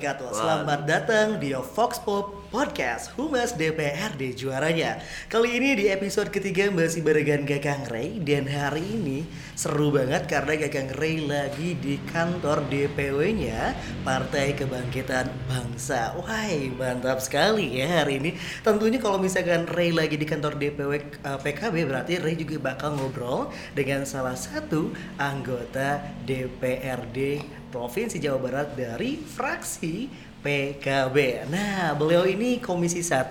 wabarakatuh. Selamat datang di Fox Pop Podcast Humas DPRD juaranya. Kali ini di episode ketiga masih barengan Kakang Ray dan hari ini seru banget karena Kakang Ray lagi di kantor DPW-nya Partai Kebangkitan Bangsa. Wah, mantap sekali ya hari ini. Tentunya kalau misalkan Ray lagi di kantor DPW uh, PKB berarti Ray juga bakal ngobrol dengan salah satu anggota DPRD Provinsi Jawa Barat dari fraksi PKB. Nah, beliau ini Komisi 1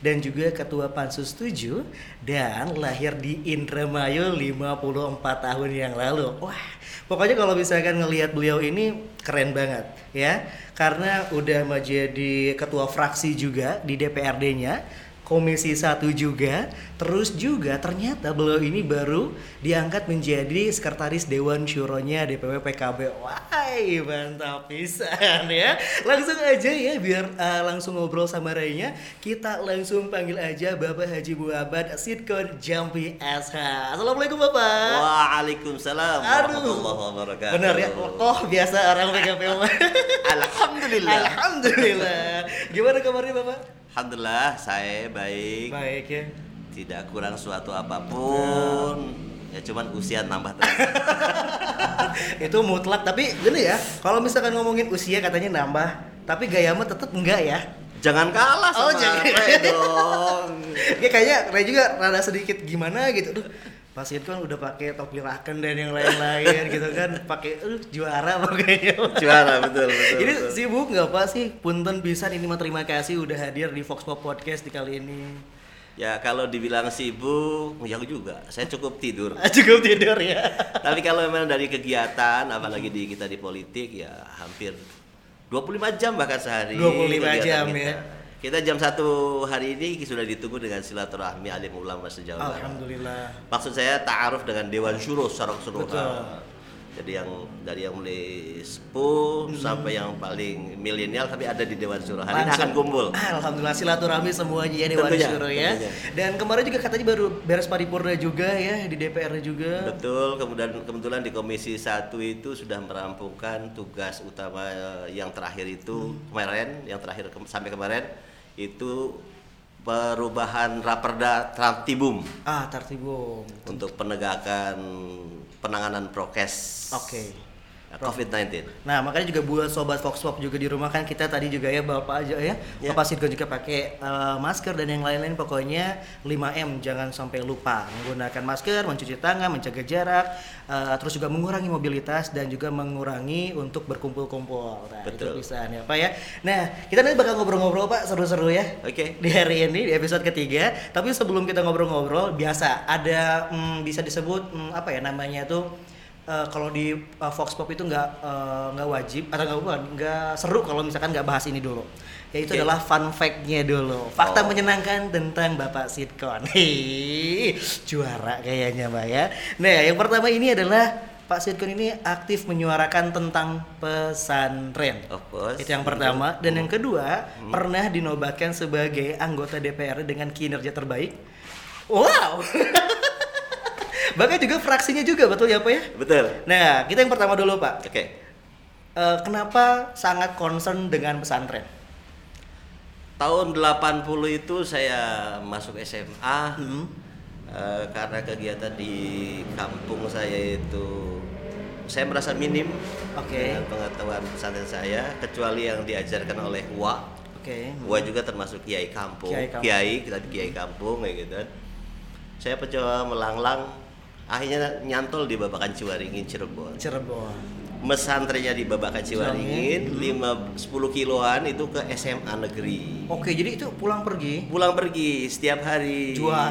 dan juga Ketua Pansus 7 dan lahir di Indramayu 54 tahun yang lalu. Wah, pokoknya kalau misalkan ngelihat beliau ini keren banget ya. Karena udah menjadi ketua fraksi juga di DPRD-nya Komisi 1 juga. Terus juga ternyata beliau ini baru diangkat menjadi sekretaris Dewan Syuronya DPW PKB wah mantap pisan ya. Langsung aja ya biar uh, langsung ngobrol sama Raynya. Kita langsung panggil aja Bapak Haji Muhammad Sidkon Jampi SH Assalamualaikum Bapak. Waalaikumsalam warahmatullahi wabarakatuh. Bener ya? Oh biasa orang PKB Alhamdulillah. Alhamdulillah. Gimana kabarnya Bapak Alhamdulillah saya baik. Baik ya. Tidak kurang suatu apa pun. Ya cuman usia nambah terus. itu mutlak tapi gini ya. Kalau misalkan ngomongin usia katanya nambah, tapi gaya mah tetap enggak ya. Jangan kalah oh, sama oh, jangan. Ray dong. ya kayaknya Ray juga rada sedikit gimana gitu. Duh, pas itu kan udah pakai topi raken dan yang lain-lain gitu kan. Pakai uh, juara pokoknya. Juara betul betul ini betul. sibuk nggak pak sih? Punten pisan ini mah terima kasih udah hadir di Fox Pop Podcast di kali ini. Ya kalau dibilang sibuk ya juga. Saya cukup tidur. Cukup tidur ya. Tapi kalau memang dari kegiatan apalagi di kita di politik ya hampir 25 jam bahkan sehari 25 jam kita. ya kita jam satu hari ini sudah ditunggu dengan silaturahmi alim ulama sejauh Alhamdulillah. Maksud saya ta'aruf dengan Dewan Syuro secara keseluruhan. Jadi yang dari yang mulai sepuh hmm. sampai yang paling milenial tapi ada di Dewan Syuro. Hari ini akan kumpul. Alhamdulillah silaturahmi semuanya ya Dewan tentunya, Syuro ya. Tentunya. Dan kemarin juga katanya baru beres paripurna juga ya di DPR juga. Betul, kemudian kebetulan di Komisi 1 itu sudah merampungkan tugas utama yang terakhir itu hmm. kemarin, yang terakhir ke sampai kemarin itu perubahan raperda Tartibum. Ah, Tartibum. Untuk penegakan penanganan prokes. Oke. Okay. COVID-19. Nah, makanya juga buat sobat Fox Pop juga di rumah kan kita tadi juga ya Bapak aja ya. Yeah. Bapak Sidko juga pakai uh, masker dan yang lain-lain pokoknya 5M jangan sampai lupa menggunakan masker, mencuci tangan, menjaga jarak, uh, terus juga mengurangi mobilitas dan juga mengurangi untuk berkumpul-kumpul. Nah, Betul. itu bisa ya Pak ya. Nah, kita nanti bakal ngobrol-ngobrol Pak seru-seru ya. Oke. Okay. Di hari ini di episode ketiga. Tapi sebelum kita ngobrol-ngobrol biasa ada hmm, bisa disebut hmm, apa ya namanya tuh uh, kalau di uh, Fox Pop itu nggak uh, nggak wajib atau nggak bukan nggak seru kalau misalkan nggak bahas ini dulu yaitu okay. adalah fun fact-nya dulu fakta oh. menyenangkan tentang Bapak Sitkon Hei, juara kayaknya Mbak ya nah yang pertama ini adalah Pak Sitkon ini aktif menyuarakan tentang pesantren. Of course. Itu yang pertama. Dan hmm. yang kedua, hmm. pernah dinobatkan sebagai anggota DPR dengan kinerja terbaik. Wow. Bahkan juga fraksinya juga betul ya Pak ya? Betul. Nah, kita yang pertama dulu Pak. Oke. Okay. Uh, kenapa sangat concern dengan pesantren? Tahun 80 itu saya masuk SMA hmm. uh, karena kegiatan di kampung saya itu saya merasa minim okay. dengan pengetahuan pesantren saya kecuali yang diajarkan oleh Wa. Oke. Okay. Wa juga termasuk kiai kampung. Kiai, kampung. kiai kita kiai kampung kayak gitu. Saya mencoba melanglang akhirnya nyantol di Babakan Ciwaringin Cirebon. Cirebon. Mesantrennya di Babakan Ciwaringin, lima sepuluh kiloan itu ke SMA negeri. Oke, jadi itu pulang pergi? Pulang pergi setiap hari. Jual.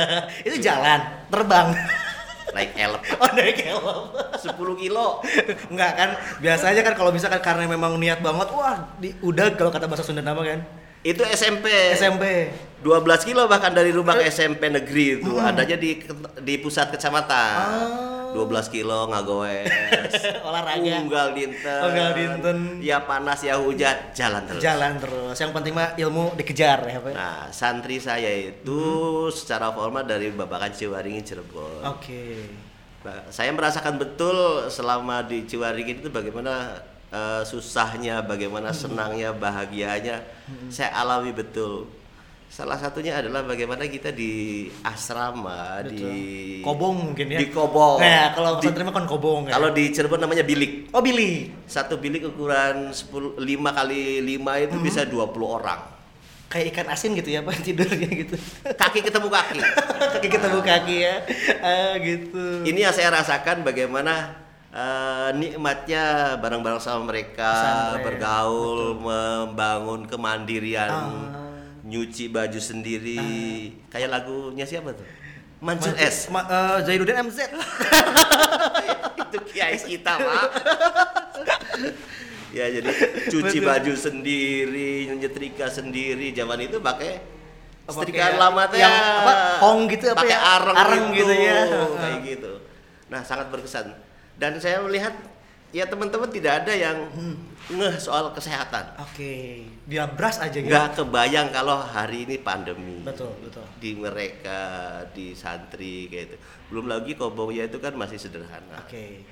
itu jalan, terbang. naik elep. Oh, naik elep. 10 kilo. Enggak kan? Biasanya kan kalau misalkan karena memang niat banget, wah, di, udah kalau kata bahasa Sunda nama kan itu SMP. SMP. 12 kilo bahkan dari rumah ke SMP negeri itu. Hmm. Adanya di di pusat kecamatan. Oh. 12 kilo ngagoes. Olahraga. Unggal dinten. Unggal dinten. Ya panas ya hujan, jalan terus. Jalan terus. Yang penting mah ilmu dikejar ya, Pak. Nah, santri saya itu hmm. secara formal dari Babakan Ciwaringin Cirebon. Oke. Okay. Saya merasakan betul selama di Ciwaringin itu bagaimana eh, susahnya, bagaimana senangnya, bahagianya, saya alami betul. Salah satunya adalah bagaimana kita di asrama Betul. di Kobong mungkin ya. Di Kobong. Nah, kalau pesantren kan kobong ya. Kalau di Cirebon namanya bilik. Oh, Billy. Satu bilik ukuran 10 5 kali 5 itu bisa 20 orang. Kayak ikan asin gitu ya, Pak, tidurnya gitu. Kaki ketemu kaki. kaki ketemu kaki ya. Ah, gitu. Ini yang saya rasakan bagaimana eh, nikmatnya bareng-bareng sama mereka, Pesantren, bergaul, membangun kemandirian, Ah. nyuci baju sendiri. Kayak lagunya siapa tuh? Mansur Ma- S. Ma- eh, Zainuddin MZ. Itu kiai kita, Pak. ya jadi cuci Betul. baju sendiri, nyetrika sendiri. Zaman itu pakai setrikaan lama tuh yang ya. apa, hong gitu apa pakai ya? areng, Areng gitu, gitu ya. kayak gitu. Nah, sangat berkesan. Dan saya melihat ya teman-teman tidak ada yang Hmm. ngeh soal kesehatan. Oke, dia bras aja gitu. Nggak kebayang kalau hari ini pandemi. Betul, betul. Di mereka, di santri kayak itu. Belum lagi kobongnya itu kan masih sederhana. Oke.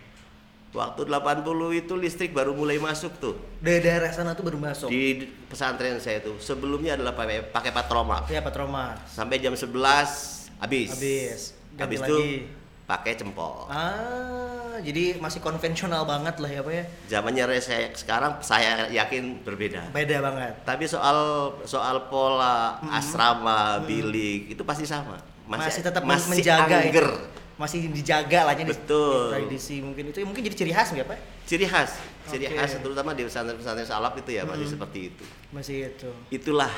Waktu 80 itu listrik baru mulai masuk tuh Dari daerah sana tuh baru masuk. di pesantren saya tuh. Sebelumnya adalah pakai pakai patroma. Ya, Patroma. Sampai jam 11 habis. Habis. Habis itu pakai cempol. Ah, jadi masih konvensional banget lah ya, Pak ya. Zamannya saya sekarang saya yakin berbeda. Beda banget. Tapi soal soal pola asrama, bilik itu pasti sama. Masih, tetap masih menjaga angger. itu. Masih dijaga lah jadi Betul. tradisi mungkin itu mungkin jadi ciri khas nggak, Pak? Ciri khas, ciri Oke. khas terutama di pesantren-pesantren salaf itu ya masih seperti itu. Masih itu. Itulah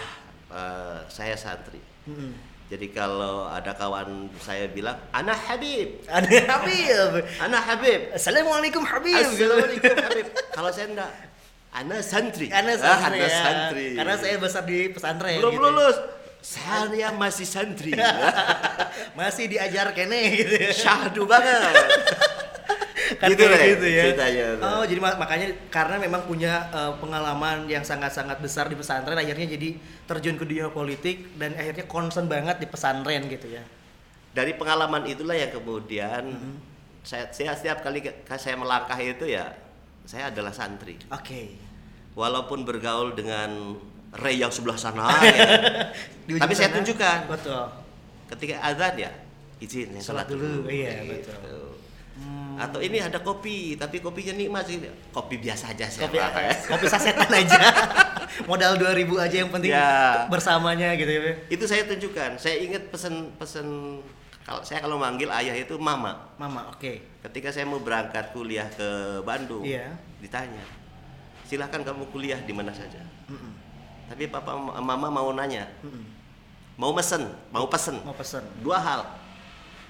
eh, saya santri. Mm-mm. Jadi kalau ada kawan saya bilang, anak Habib, Ada Habib. anak Habib, Assalamualaikum Habib. Assalamualaikum Habib. Kalau saya enggak, anak santri. Karena Ah, santri, anak ya. santri. Karena saya besar di pesantren. belum gitu. lulus. Saya masih santri. Masih diajar kene gitu ya. Syahdu banget. Kan Gitu kayak gitu ya. ceritanya. Oh, jadi ma- makanya karena memang punya eh, pengalaman yang sangat-sangat besar di pesantren akhirnya jadi terjun ke dunia politik dan akhirnya concern banget di pesantren gitu ya. Dari pengalaman itulah yang kemudian Mm-hmm. saya, saya setiap kali ke- saya melangkah itu ya saya adalah santri. Oke. Walaupun bergaul dengan Ray yang sebelah sana ya. Tapi saya sana. tunjukkan Betul. ketika azan ya izin saya Sholat dulu, iya, Gitu. betul. Atau ini ada kopi, tapi kopinya nikmat sih. Kopi biasa aja saya Kopi, pakai. kopi sasetan aja. Modal 2000 aja yang penting Ya. bersamanya gitu ya. Itu saya tunjukkan. Saya ingat pesen-pesen kalau saya kalau manggil ayah itu mama. Mama, oke. Ketika saya mau berangkat kuliah ke Bandung, Iya. ditanya, silahkan kamu kuliah di mana saja. Mm-mm. Tapi papa mama mau nanya, Mm-mm. mau mesen, mau pesen. Mau pesen. Dua hal.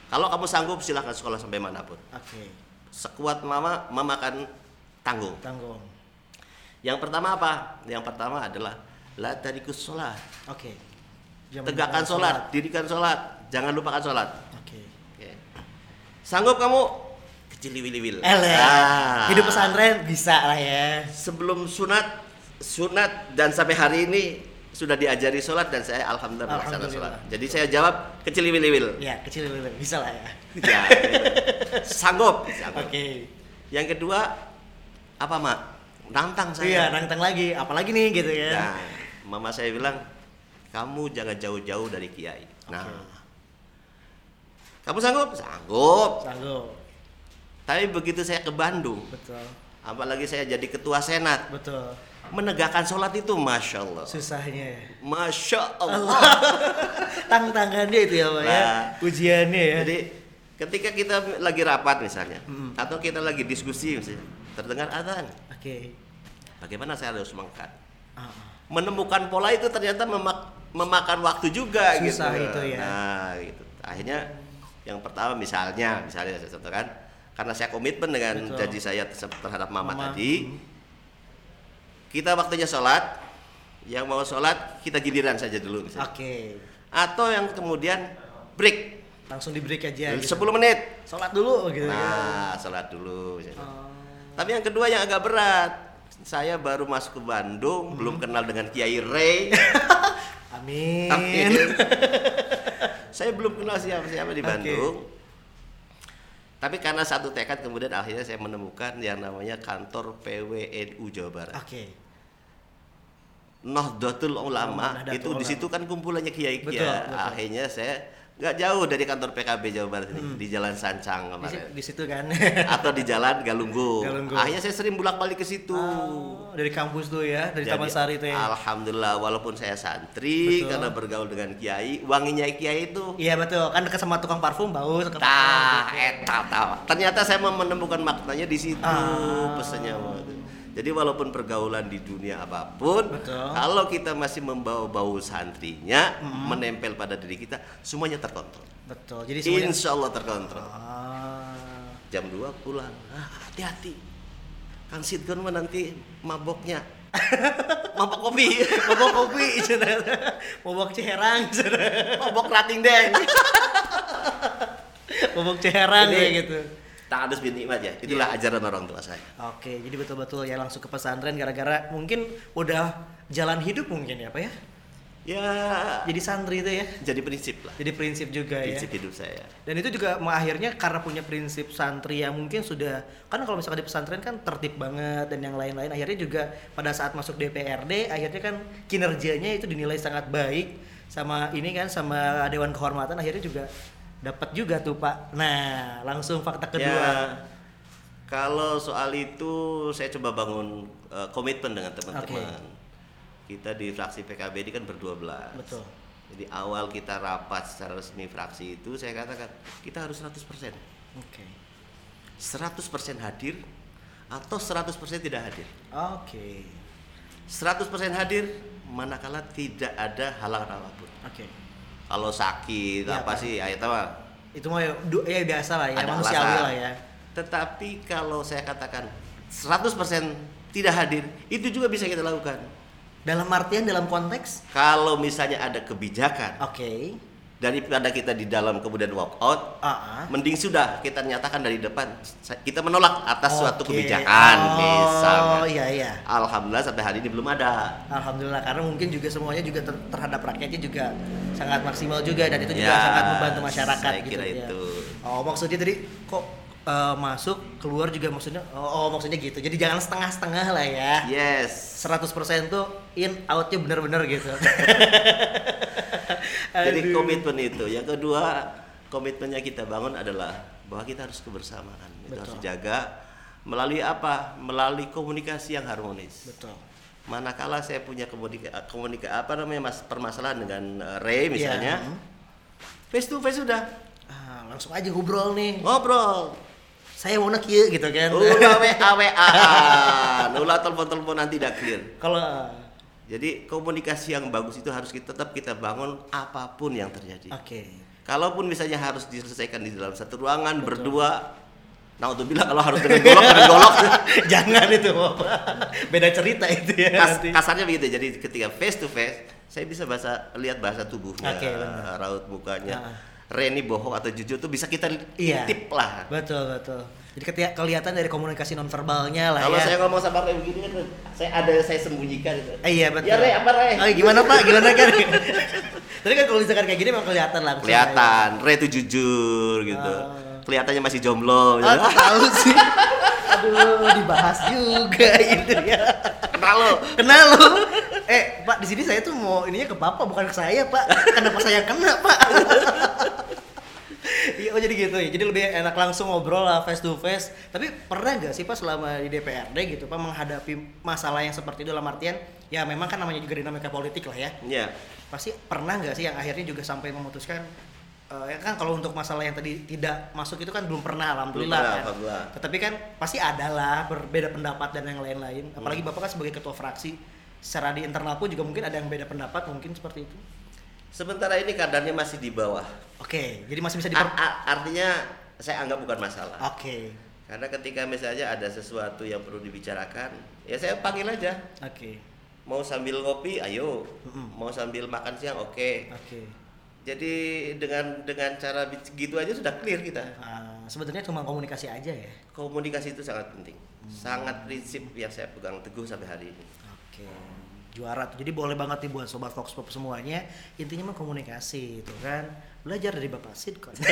Kalau kamu sanggup silahkan sekolah sampai mana pun. Oke. Sekuat mama, mama akan tanggung. Tanggung. Yang pertama apa? Yang pertama adalah la tarikus sholat. Oke. Jam Tegakkan sholat, dirikan sholat, jangan lupakan sholat. Oke. Oke. Sanggup kamu kecil wil. Ah. Hidup pesantren bisa lah ya. Sebelum sunat, sunat dan sampai hari ini sudah diajari sholat dan saya alhamdulillah melaksanakan sholat. Jadi saya jawab kecil wil Ya, kecil dulu bisa lah ya. Ya, sanggup. sanggup. Oke. Yang kedua apa mak? Nantang saya. Iya, nantang lagi. Apalagi nih gitu ya. Nah, mama saya bilang, kamu jangan jauh-jauh dari kiai. Nah, kamu sanggup? Sanggup. Sanggup. Tapi begitu saya ke Bandung, Betul. apalagi saya jadi ketua senat, Betul. Menegakkan sholat itu masya Allah, Susahnya ya. masya Allah. Tantangannya itu ya, Pak ya. Nah. Ujiannya ya. Jadi ketika kita lagi rapat misalnya, Mm-mm. atau kita lagi diskusi misalnya, terdengar adzan, Oke. bagaimana saya harus mengangkat? Ah, Menemukan pola itu ternyata memak- memakan waktu juga Susah gitu. itu ya. Nah, gitu. Akhirnya yang pertama misalnya, misalnya saya contohkan, karena saya komitmen dengan Betul. janji saya terhadap mama, Mama. tadi, kita waktunya sholat, yang mau sholat kita giliran saja dulu. Oke. Atau yang kemudian break Langsung di break aja gitu. 10 menit. Sholat dulu gitu ya. Nah, sholat dulu. misalnya. Oh. Tapi yang kedua yang agak berat, saya baru masuk ke Bandung, Hmm. belum kenal dengan Kiai Ray. Amin. Amin. saya belum kenal siapa-siapa di Oke. Bandung. Tapi karena satu tekad kemudian akhirnya saya menemukan yang namanya kantor PWNU Jawa Barat. Oke. Nahdlatul Ulama Nahdlatul itu di situ kan kumpulannya kiai Betul, kiai. betul. Akhirnya saya nggak jauh dari kantor PKB Jawa Barat ini di Jalan Sancang Di, kemarin. di situ kan. Atau di Jalan Galunggung. Galunggung. Akhirnya saya sering bolak-balik ke situ. Oh, dari kampus tuh ya, dari Taman Sari itu ya. Alhamdulillah walaupun saya santri Betul. karena bergaul dengan kiai, wanginya kiai itu Iya betul, kan dekat sama tukang parfum bau. Tah, parfum gitu. eta tahu. Ternyata saya menemukan maknanya di situ Ah. pesannya. Jadi walaupun pergaulan di dunia apa pun, Betul. kalau kita masih membawa bau santrinya menempel pada diri kita, semuanya terkontrol. Betul. Jadi semuanya. Insya Allah terkontrol. Ah. Jam 2 pulang, ah, hati-hati. Kang Sidgon mah nanti maboknya. Mabok kopi, Mabok kopi. Mabok ciherang, cenah. mabok rating deng. Mabok ciherang Jadi- kayak gitu. Tak harus binikmat ya. Itulah ajaran orang tua saya. Oke, jadi betul-betul ya langsung ke pesantren gara-gara mungkin udah jalan hidup mungkin ya, Pak ya? Ya, Jadi santri itu ya. jadi prinsip lah. Jadi prinsip juga Prinsip ya. hidup saya. Dan itu juga akhirnya karena punya prinsip santri yang mungkin sudah kan kalau misalkan di pesantren kan tertib banget dan yang lain-lain akhirnya juga pada saat masuk DPRD akhirnya kan kinerjanya itu dinilai sangat baik sama ini kan sama dewan kehormatan akhirnya juga dapat juga tuh Pak. Nah, langsung fakta kedua. Ya, kalau soal itu saya coba bangun eh, komitmen dengan teman-teman. Kita di fraksi PKB ini kan berdua belas. Betul. Jadi awal kita rapat secara resmi fraksi itu saya katakan kita harus 100%. Oke. 100% hadir atau 100% tidak hadir. Oke. 100% hadir manakala tidak ada halangan apa pun. Oke. Kalau sakit Iya, apa Pak. sih, ya itu mah Itu mah ya, ya biasa lah ya, ada manusiawi alasan. lah ya. Tetapi kalau saya katakan 100% tidak hadir, itu juga bisa kita lakukan. Dalam artian dalam konteks Kalau misalnya ada kebijakan oke. Daripada kita di dalam kemudian walk out, Ah, ah. mending sudah kita nyatakan dari depan kita menolak atas suatu Oke. kebijakan Oh, misalnya. iya iya. Alhamdulillah sampai hari ini belum ada. Alhamdulillah karena mungkin juga semuanya juga ter- terhadap rakyatnya juga sangat maksimal juga dan itu juga Ya, sangat membantu masyarakat saya gitu kira ya. itu. Oh maksudnya tadi kok eh, masuk keluar juga maksudnya oh, oh, maksudnya gitu. Jadi jangan setengah-setengah lah ya. Yes. 100% tuh in outnya bener-bener gitu. Jadi komitmen itu. Yang kedua, komitmennya kita bangun adalah bahwa kita harus kebersamaan. Itu Betul. harus dijaga melalui apa? Melalui komunikasi yang harmonis. Betul. Manakala saya punya komunika, komunika apa namanya mas permasalahan dengan uh, Ray misalnya, Iya. face to face sudah Ah, langsung aja ngobrol nih. ngobrol. Saya mau kieu gitu kan. Ulah WA WA, ulah telepon telepon nanti clear. Kalau Jadi komunikasi yang bagus itu harus kita tetap kita bangun apa pun yang terjadi. oke. Kalaupun misalnya harus diselesaikan di dalam satu ruangan berdua, nah untuk bilang kalau harus dengan golok dengan golok, Jangan itu Bapak. Beda cerita itu ya kas- nanti. kasarnya begitu. Jadi ketika face to face, saya bisa bahasa lihat bahasa tubuhnya, benar. raut mukanya. Ah. Reni bohong atau jujur tuh bisa kita Iya. intip lah. Betul, betul. Jadi ketika kelihatan dari komunikasi nonverbalnya lah Kalau ya. saya ngomong sama Rey begini kan, saya ada saya sembunyikan. Gitu. Eh, iya betul. Ya Rey, apa Rey? Oh, gimana Pak? Gimana kan? Tapi kan kalau misalkan kayak gini memang kelihatan langsung. Kelihatan, Rey itu jujur gitu. Ah. Kelihatannya masih jomblo. Ya. gitu. Oh, tahu sih. Aduh, dibahas juga itu ya. Kenal lo. Kenal lu. Eh, Pak, di sini saya tuh mau ininya ke Bapak bukan ke saya, Pak. Kenapa saya yang kena, Pak? Iya, oh jadi gitu ya. Jadi lebih enak langsung ngobrol lah face to face. Tapi pernah nggak sih Pak selama di DPRD gitu Pak menghadapi masalah yang seperti itu dalam artian ya memang kan namanya juga dinamika politik lah ya. Iya. Pasti pernah nggak sih yang akhirnya juga sampai memutuskan eh, ya kan kalau untuk masalah yang tadi tidak masuk itu kan belum pernah alhamdulillah pernah, kan. alhamdulillah. Tetapi kan pasti ada lah berbeda pendapat dan yang lain-lain. Apalagi Bapak kan sebagai ketua fraksi secara di internal pun juga mungkin ada yang beda pendapat mungkin seperti itu. Sementara ini kadarnya masih di bawah. Oke, jadi masih bisa diper a- artinya saya anggap bukan masalah. Oke. Karena ketika misalnya ada sesuatu yang perlu dibicarakan, ya saya panggil aja. Oke. Mau sambil ngopi, ayo. Mm-mm. Mau sambil makan siang, oke. Oke. Jadi dengan dengan cara gitu aja sudah clear kita. Ah, sebenarnya cuma komunikasi aja ya. Komunikasi itu sangat penting, Hmm. sangat prinsip yang saya pegang teguh sampai hari ini. Oke. Juara tuh. Jadi boleh banget nih buat sobat Fox Pop semuanya. Intinya mah komunikasi itu kan. Belajar dari Bapak Sidkon.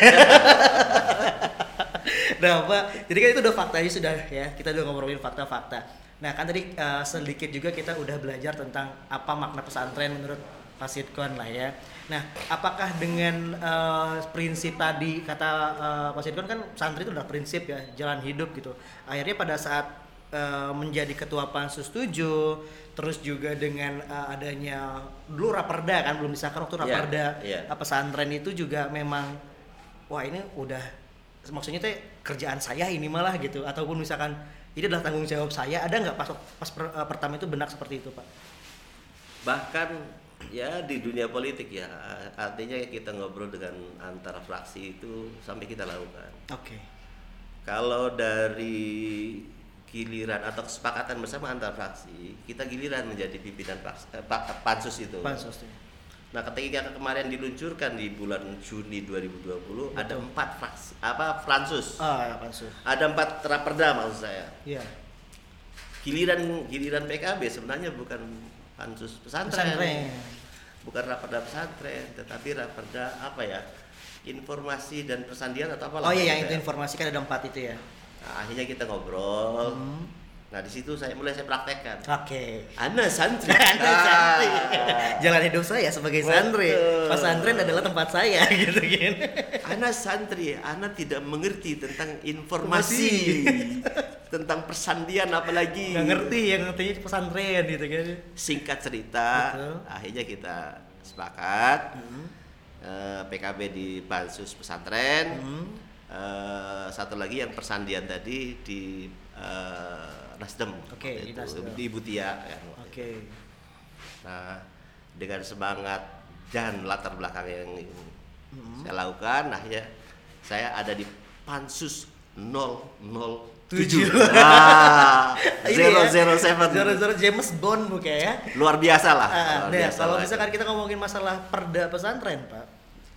nah Pak, jadi kan itu udah faktanya sudah ya, kita udah ngobrolin fakta-fakta. Nah kan tadi uh, sedikit juga kita udah belajar tentang apa makna pesantren menurut Pak Sitkon lah ya. Nah, apakah dengan uh, prinsip tadi kata uh, Pak Sitkon kan santri itu adalah prinsip ya, jalan hidup gitu. Akhirnya pada saat uh, menjadi ketua pansus 7 terus juga dengan uh, adanya dulu raperda kan belum disahkan waktu Iya, raperda iya. apa pesantren itu juga memang wah ini udah maksudnya teh kerjaan saya ini malah gitu ataupun misalkan ini adalah tanggung jawab saya ada nggak pas pas per- uh, pertama itu benak seperti itu pak bahkan ya di dunia politik ya. Artinya kita ngobrol dengan antara fraksi itu sampai kita lakukan. Oke. Kalau dari giliran atau kesepakatan bersama antar fraksi kita giliran menjadi pimpinan fraksi, eh, pa- pansus itu. Pansus tuh. nah ketika kemarin diluncurkan di bulan Juni 2020 ada empat fraksi apa Fransus? Ah ya, pansus. Ada empat raperda maksud saya. Iya. Giliran giliran PKB sebenarnya bukan pansus pesantren, pesantren bukan raperda pesantren tetapi raperda apa ya informasi dan persandian atau apa oh iya yang itu ya. informasi kan ada empat itu ya Nah, akhirnya kita ngobrol Hmm. nah di situ saya mulai saya praktekkan oke santri Anda santri. Ah. Jalan hidup saya sebagai Betul. santri. Pesantren adalah tempat saya gitu kan. Anda santri, Anda tidak mengerti tentang informasi, tentang persandian apalagi. Nggak ngerti yang ngertinya pesantren gitu kan. Singkat cerita, Betul. akhirnya kita sepakat Hmm. eh, PKB di pansus pesantren. Hmm. Eh, satu lagi yang persandian tadi di eh, Nasdem. Di itu. Nasdem. di Ibu Tia. ya, Oke. itu. Nah, dengan semangat dan latar belakang yang Hmm. saya lakukan, akhirnya saya ada di pansus 007. Tujuh. Ini ya, 007. Zero zero James Bond bukan ya? Luar biasa lah. Ah, luar nah, biasa kalau lah misalkan kita ngomongin masalah perda pesantren, Pak,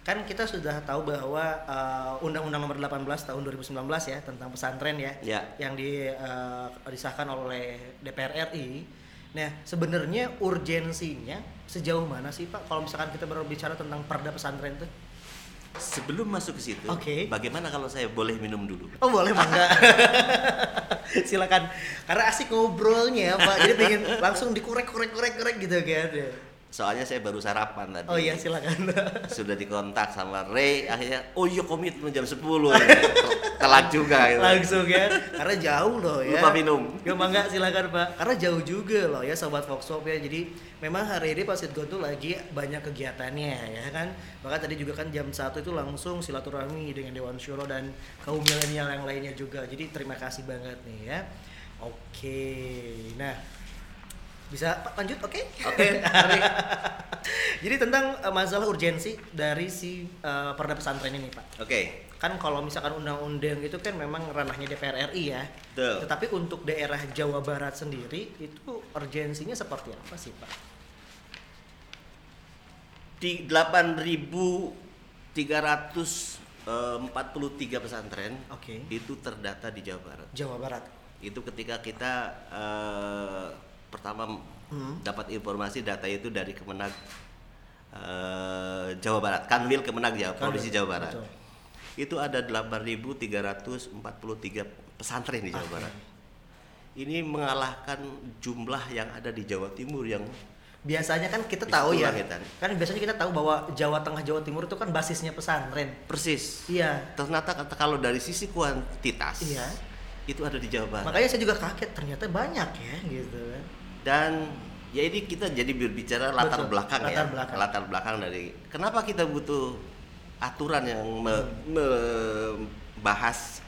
kan kita sudah tahu bahwa uh, Undang-Undang Nomor 18 tahun 2019 ya tentang pesantren ya, Ya. yang di, uh, disahkan oleh DPR RI. Nah, sebenarnya urgensinya sejauh mana sih Pak kalau misalkan kita berbicara tentang perda pesantren itu? Sebelum masuk ke situ, Oke. bagaimana kalau saya boleh minum dulu? Oh boleh mangga. Silakan. Karena asik ngobrolnya Pak. Jadi pengen langsung dikorek korek korek korek gitu kan. Soalnya saya baru sarapan tadi. Oh iya silakan. Sudah dikontak sama Ray, akhirnya oh iya komitmen jam 10 Telat juga gitu. langsung ya. Karena jauh loh ya. Lupa minum. ya mangga silakan pak. Karena jauh juga loh ya sobat Fox Pop ya. Jadi memang hari ini Pak Sitgo tuh lagi banyak kegiatannya ya kan. Maka tadi juga kan jam satu itu langsung silaturahmi dengan Dewan Syuro dan kaum milenial yang lainnya juga. Jadi terima kasih banget nih ya. Oke. Nah bisa Pak lanjut oke Oke, mari. jadi tentang eh, masalah urgensi dari si eh, perda pesantren ini Pak Oke, kan kalau misalkan undang-undang itu kan memang ranahnya DPR RI ya. Betul. Tetapi untuk daerah Jawa Barat sendiri itu urgensinya seperti apa sih Pak? di 8.343 pesantren Oke. itu terdata di Jawa Barat. Jawa Barat. Itu ketika kita eh, pertama Hmm. dapat informasi data itu dari Kemenag eh, Jawa Barat, Kanwil Kemenag Jawa, Provinsi Jawa Barat. Betul. Itu ada 8.343 pesantren di Jawa. Barat. Ini mengalahkan jumlah yang ada di Jawa Timur yang Biasanya kan kita tahu ya. langitan. Kan biasanya kita tahu bahwa Jawa Tengah Jawa Timur itu kan basisnya pesantren. persis. Iya. Ternyata kata kalau dari sisi kuantitas Iya. itu ada di Jawa Barat. Makanya saya juga kaget ternyata banyak ya gitu kan. Dan ya ini kita jadi berbicara latar Betul, belakang latar ya. belakang. Latar belakang dari kenapa kita butuh aturan yang me- membahas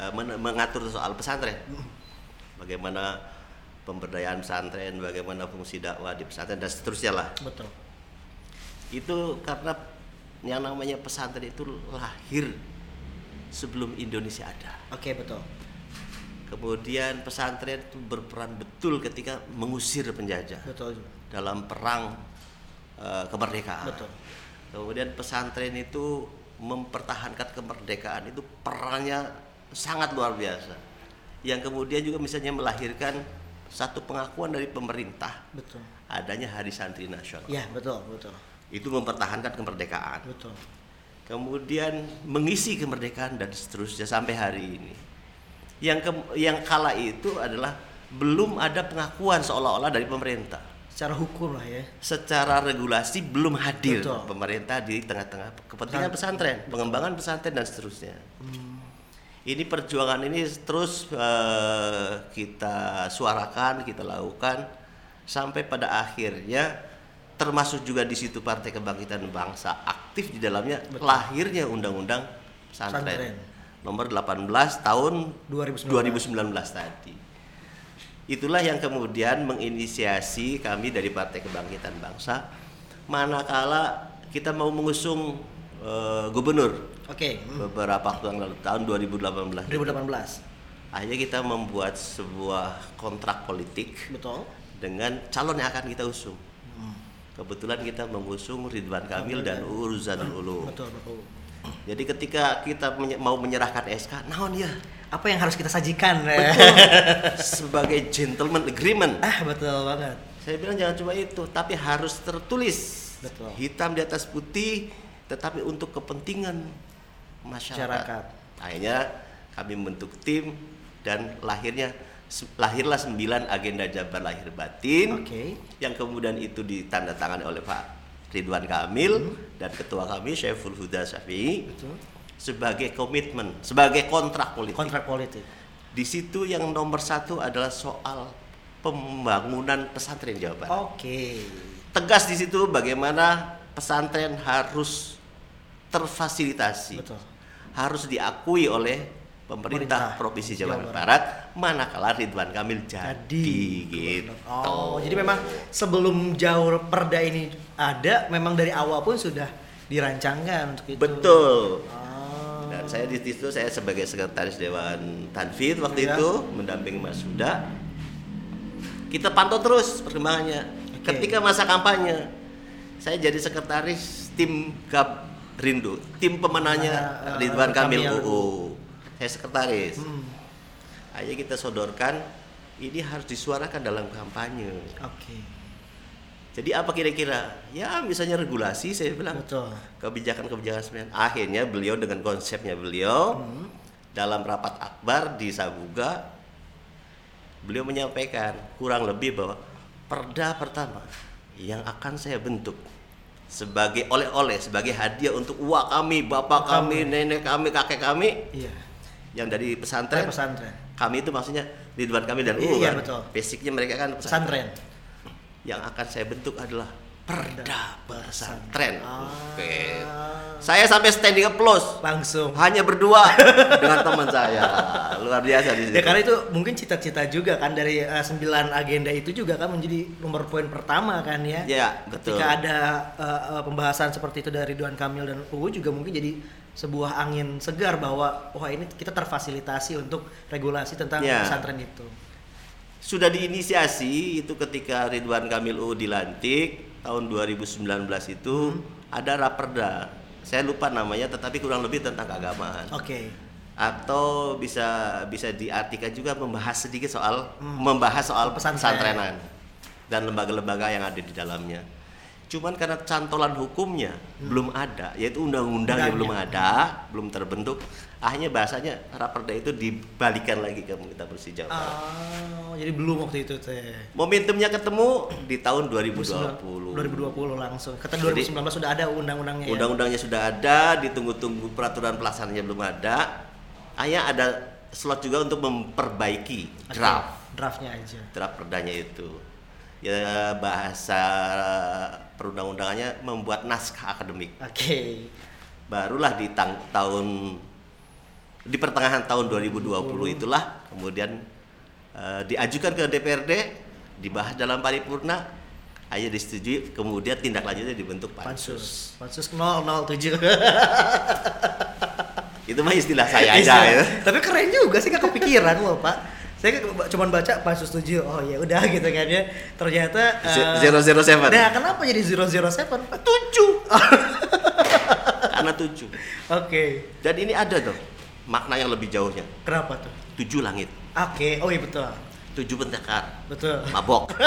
eh, men- mengatur soal pesantren. Bagaimana pemberdayaan pesantren, bagaimana fungsi dakwah di pesantren dan seterusnya lah. Betul. Itu karena yang namanya pesantren itu lahir sebelum Indonesia ada. Oke, betul. Kemudian pesantren itu berperan betul ketika mengusir penjajah Betul. dalam perang eh, kemerdekaan. Betul. Kemudian pesantren itu mempertahankan kemerdekaan itu perannya sangat luar biasa. Yang kemudian juga misalnya melahirkan satu pengakuan dari pemerintah Betul. adanya Hari Santri Nasional. Ya, betul, betul. Itu mempertahankan kemerdekaan. Betul. kemudian mengisi kemerdekaan dan seterusnya sampai hari ini. Yang ke- yang kala itu adalah belum ada pengakuan seolah-olah dari pemerintah. Secara hukum lah ya. Secara regulasi belum hadir Betul. pemerintah di tengah-tengah kepentingan pesantren, pengembangan pesantren dan seterusnya. Ini perjuangan ini terus eh, kita suarakan, kita lakukan sampai pada akhirnya termasuk juga di situ Partai Kebangkitan Bangsa aktif di dalamnya lahirnya Undang-Undang Pesantren Pesantren. Nomor 18 tahun 2019. 2019 tadi. Itulah yang kemudian menginisiasi kami dari Partai Kebangkitan Bangsa manakala kita mau mengusung eh, gubernur Oke. hmm. beberapa waktu yang lalu tahun 2018 2018. akhirnya kita membuat sebuah kontrak politik Betul. dengan calon yang akan kita usung kebetulan kita mengusung Ridwan Kamil dan Uu Ruzanul Ulum Betul, betul. Jadi ketika kita menye- mau menyerahkan SK naon ya Apa yang harus kita sajikan? betul sebagai gentleman agreement ah, betul banget. saya bilang jangan cuma itu tapi harus tertulis Betul. hitam di atas putih tetapi untuk kepentingan masyarakat. Masyarakat. Akhirnya kami membentuk tim dan lahirnya lahirlah sembilan agenda Jabar lahir batin Oke. yang kemudian itu ditandatangani oleh Pak Ridwan Kamil Hmm. dan ketua kami Syaiful Huda Syafi'i Betul. sebagai komitmen, sebagai kontrak politik. Kontrak politik. Di situ yang nomor satu adalah soal pembangunan pesantren Jawa Barat. Oke. Tegas di situ bagaimana pesantren harus terfasilitasi, Betul. harus diakui oleh Pemerintah pemerintah, provinsi Jawa, Jawa Barat, manakala Ridwan Kamil jadi, gitu. Oh, jadi memang sebelum jauh perda ini ada, memang dari awal pun sudah dirancangkan untuk itu. betul. Oh. Dan saya di situ saya sebagai sekretaris Dewan Tanfid waktu Ya. itu mendampingi Mas Huda. Kita pantau terus perkembangannya. Oke. Ketika masa kampanye, saya jadi sekretaris tim Gab Rindu, tim pemenangnya Ah, ah, Ridwan Kamil Kamil. UU. Saya sekretaris. Hmm. Ayo kita sodorkan ini harus disuarakan dalam kampanye. Oke. Jadi apa kira-kira? Ya misalnya regulasi saya bilang Betul. kebijakan-kebijakan sebenarnya. Akhirnya beliau dengan konsepnya beliau Hmm. dalam rapat akbar di Sabuga beliau menyampaikan kurang lebih bahwa perda pertama yang akan saya bentuk sebagai oleh-oleh sebagai hadiah untuk uak kami, bapak kami, nenek kami, kakek kami Iya. Yang dari Pesantren. pesantren. pesantren. Kami itu maksudnya Ridwan kami dan Iya, UU kan. betul. Basicnya mereka kan pesantren. Pesantren. Yang akan saya bentuk adalah perda pesantren. Ah. Oke. Saya sampai standing applause Langsung. hanya berdua dengan teman saya luar biasa di situ. Ya karena itu mungkin cita-cita juga kan dari eh, sembilan agenda itu juga kan menjadi nomor poin pertama kan ya. Ya, betul. Ketika ada eh, pembahasan seperti itu dari Ridwan Kamil dan UU juga mungkin jadi sebuah angin segar bahwa wah ini kita terfasilitasi untuk regulasi tentang Ya. pesantren itu. sudah diinisiasi itu ketika Ridwan Kamil UU dilantik tahun 2019 itu Hmm. ada raperda. Saya lupa namanya tetapi kurang lebih tentang keagamaan. Oke. Atau bisa bisa diartikan juga membahas sedikit soal membahas soal Pesantren. pesantrenan dan lembaga-lembaga yang ada di dalamnya. Cuman karena cantolan hukumnya belum ada, yaitu undang-undangnya belum ada, belum terbentuk. Akhirnya bahasanya raperda itu dibalikan lagi ke pemerintah Provinsi Jawa Barat. Oh, jadi belum waktu itu teh. Momentumnya ketemu di tahun 2020. 2020 langsung. Kata Jadi- 2019 sudah ada undang-undangnya ya. Undang-undangnya sudah ada, ditunggu-tunggu peraturan pelaksananya belum ada. Hanya ada slot juga untuk memperbaiki draft Draftnya aja. draft perdanya itu. Ya bahasa perundang-undangannya membuat naskah akademik. Oke. Barulah di tang- tahun di pertengahan tahun 2020 itulah kemudian eh, diajukan ke DPRD, dibahas dalam paripurna, aja disetujui, kemudian tindak lanjutnya dibentuk pansus. Pansus. Pansus 007. Itu mah istilah saya aja ya. Tapi keren juga sih gak kepikiran loh, Pak. Saya cuma baca pansus 7. Oh ya udah gitu kan ya. Ternyata eh, Zero zero seven. Nah, kenapa jadi 007? Pak? Tujuh. Karena tujuh. Oke. Dan ini ada tuh makna yang lebih jauhnya. Kenapa tuh? Tujuh langit, Oke. Oh iya betul. tujuh pendekar, Betul. mabok.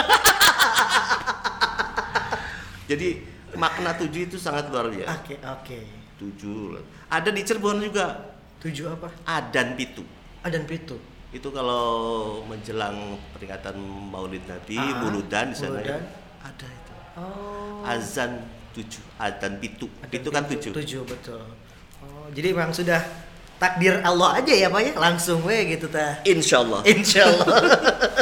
Jadi makna tujuh itu sangat luar biasa. Oke, oke. tujuh. Ada di Cirebon juga. Tujuh apa? Adan Pitu. Adan Pitu. Itu kalau menjelang peringatan Maulid Nabi, Ah, Muludan di sana Muludan. ya, ada itu. Oh. Azan tujuh, adan pitu. Pitu kan tujuh. Tujuh betul. Oh, jadi memang sudah takdir Allah aja ya Pak ya, langsung we gitu ta. Insya Allah. Insya Allah.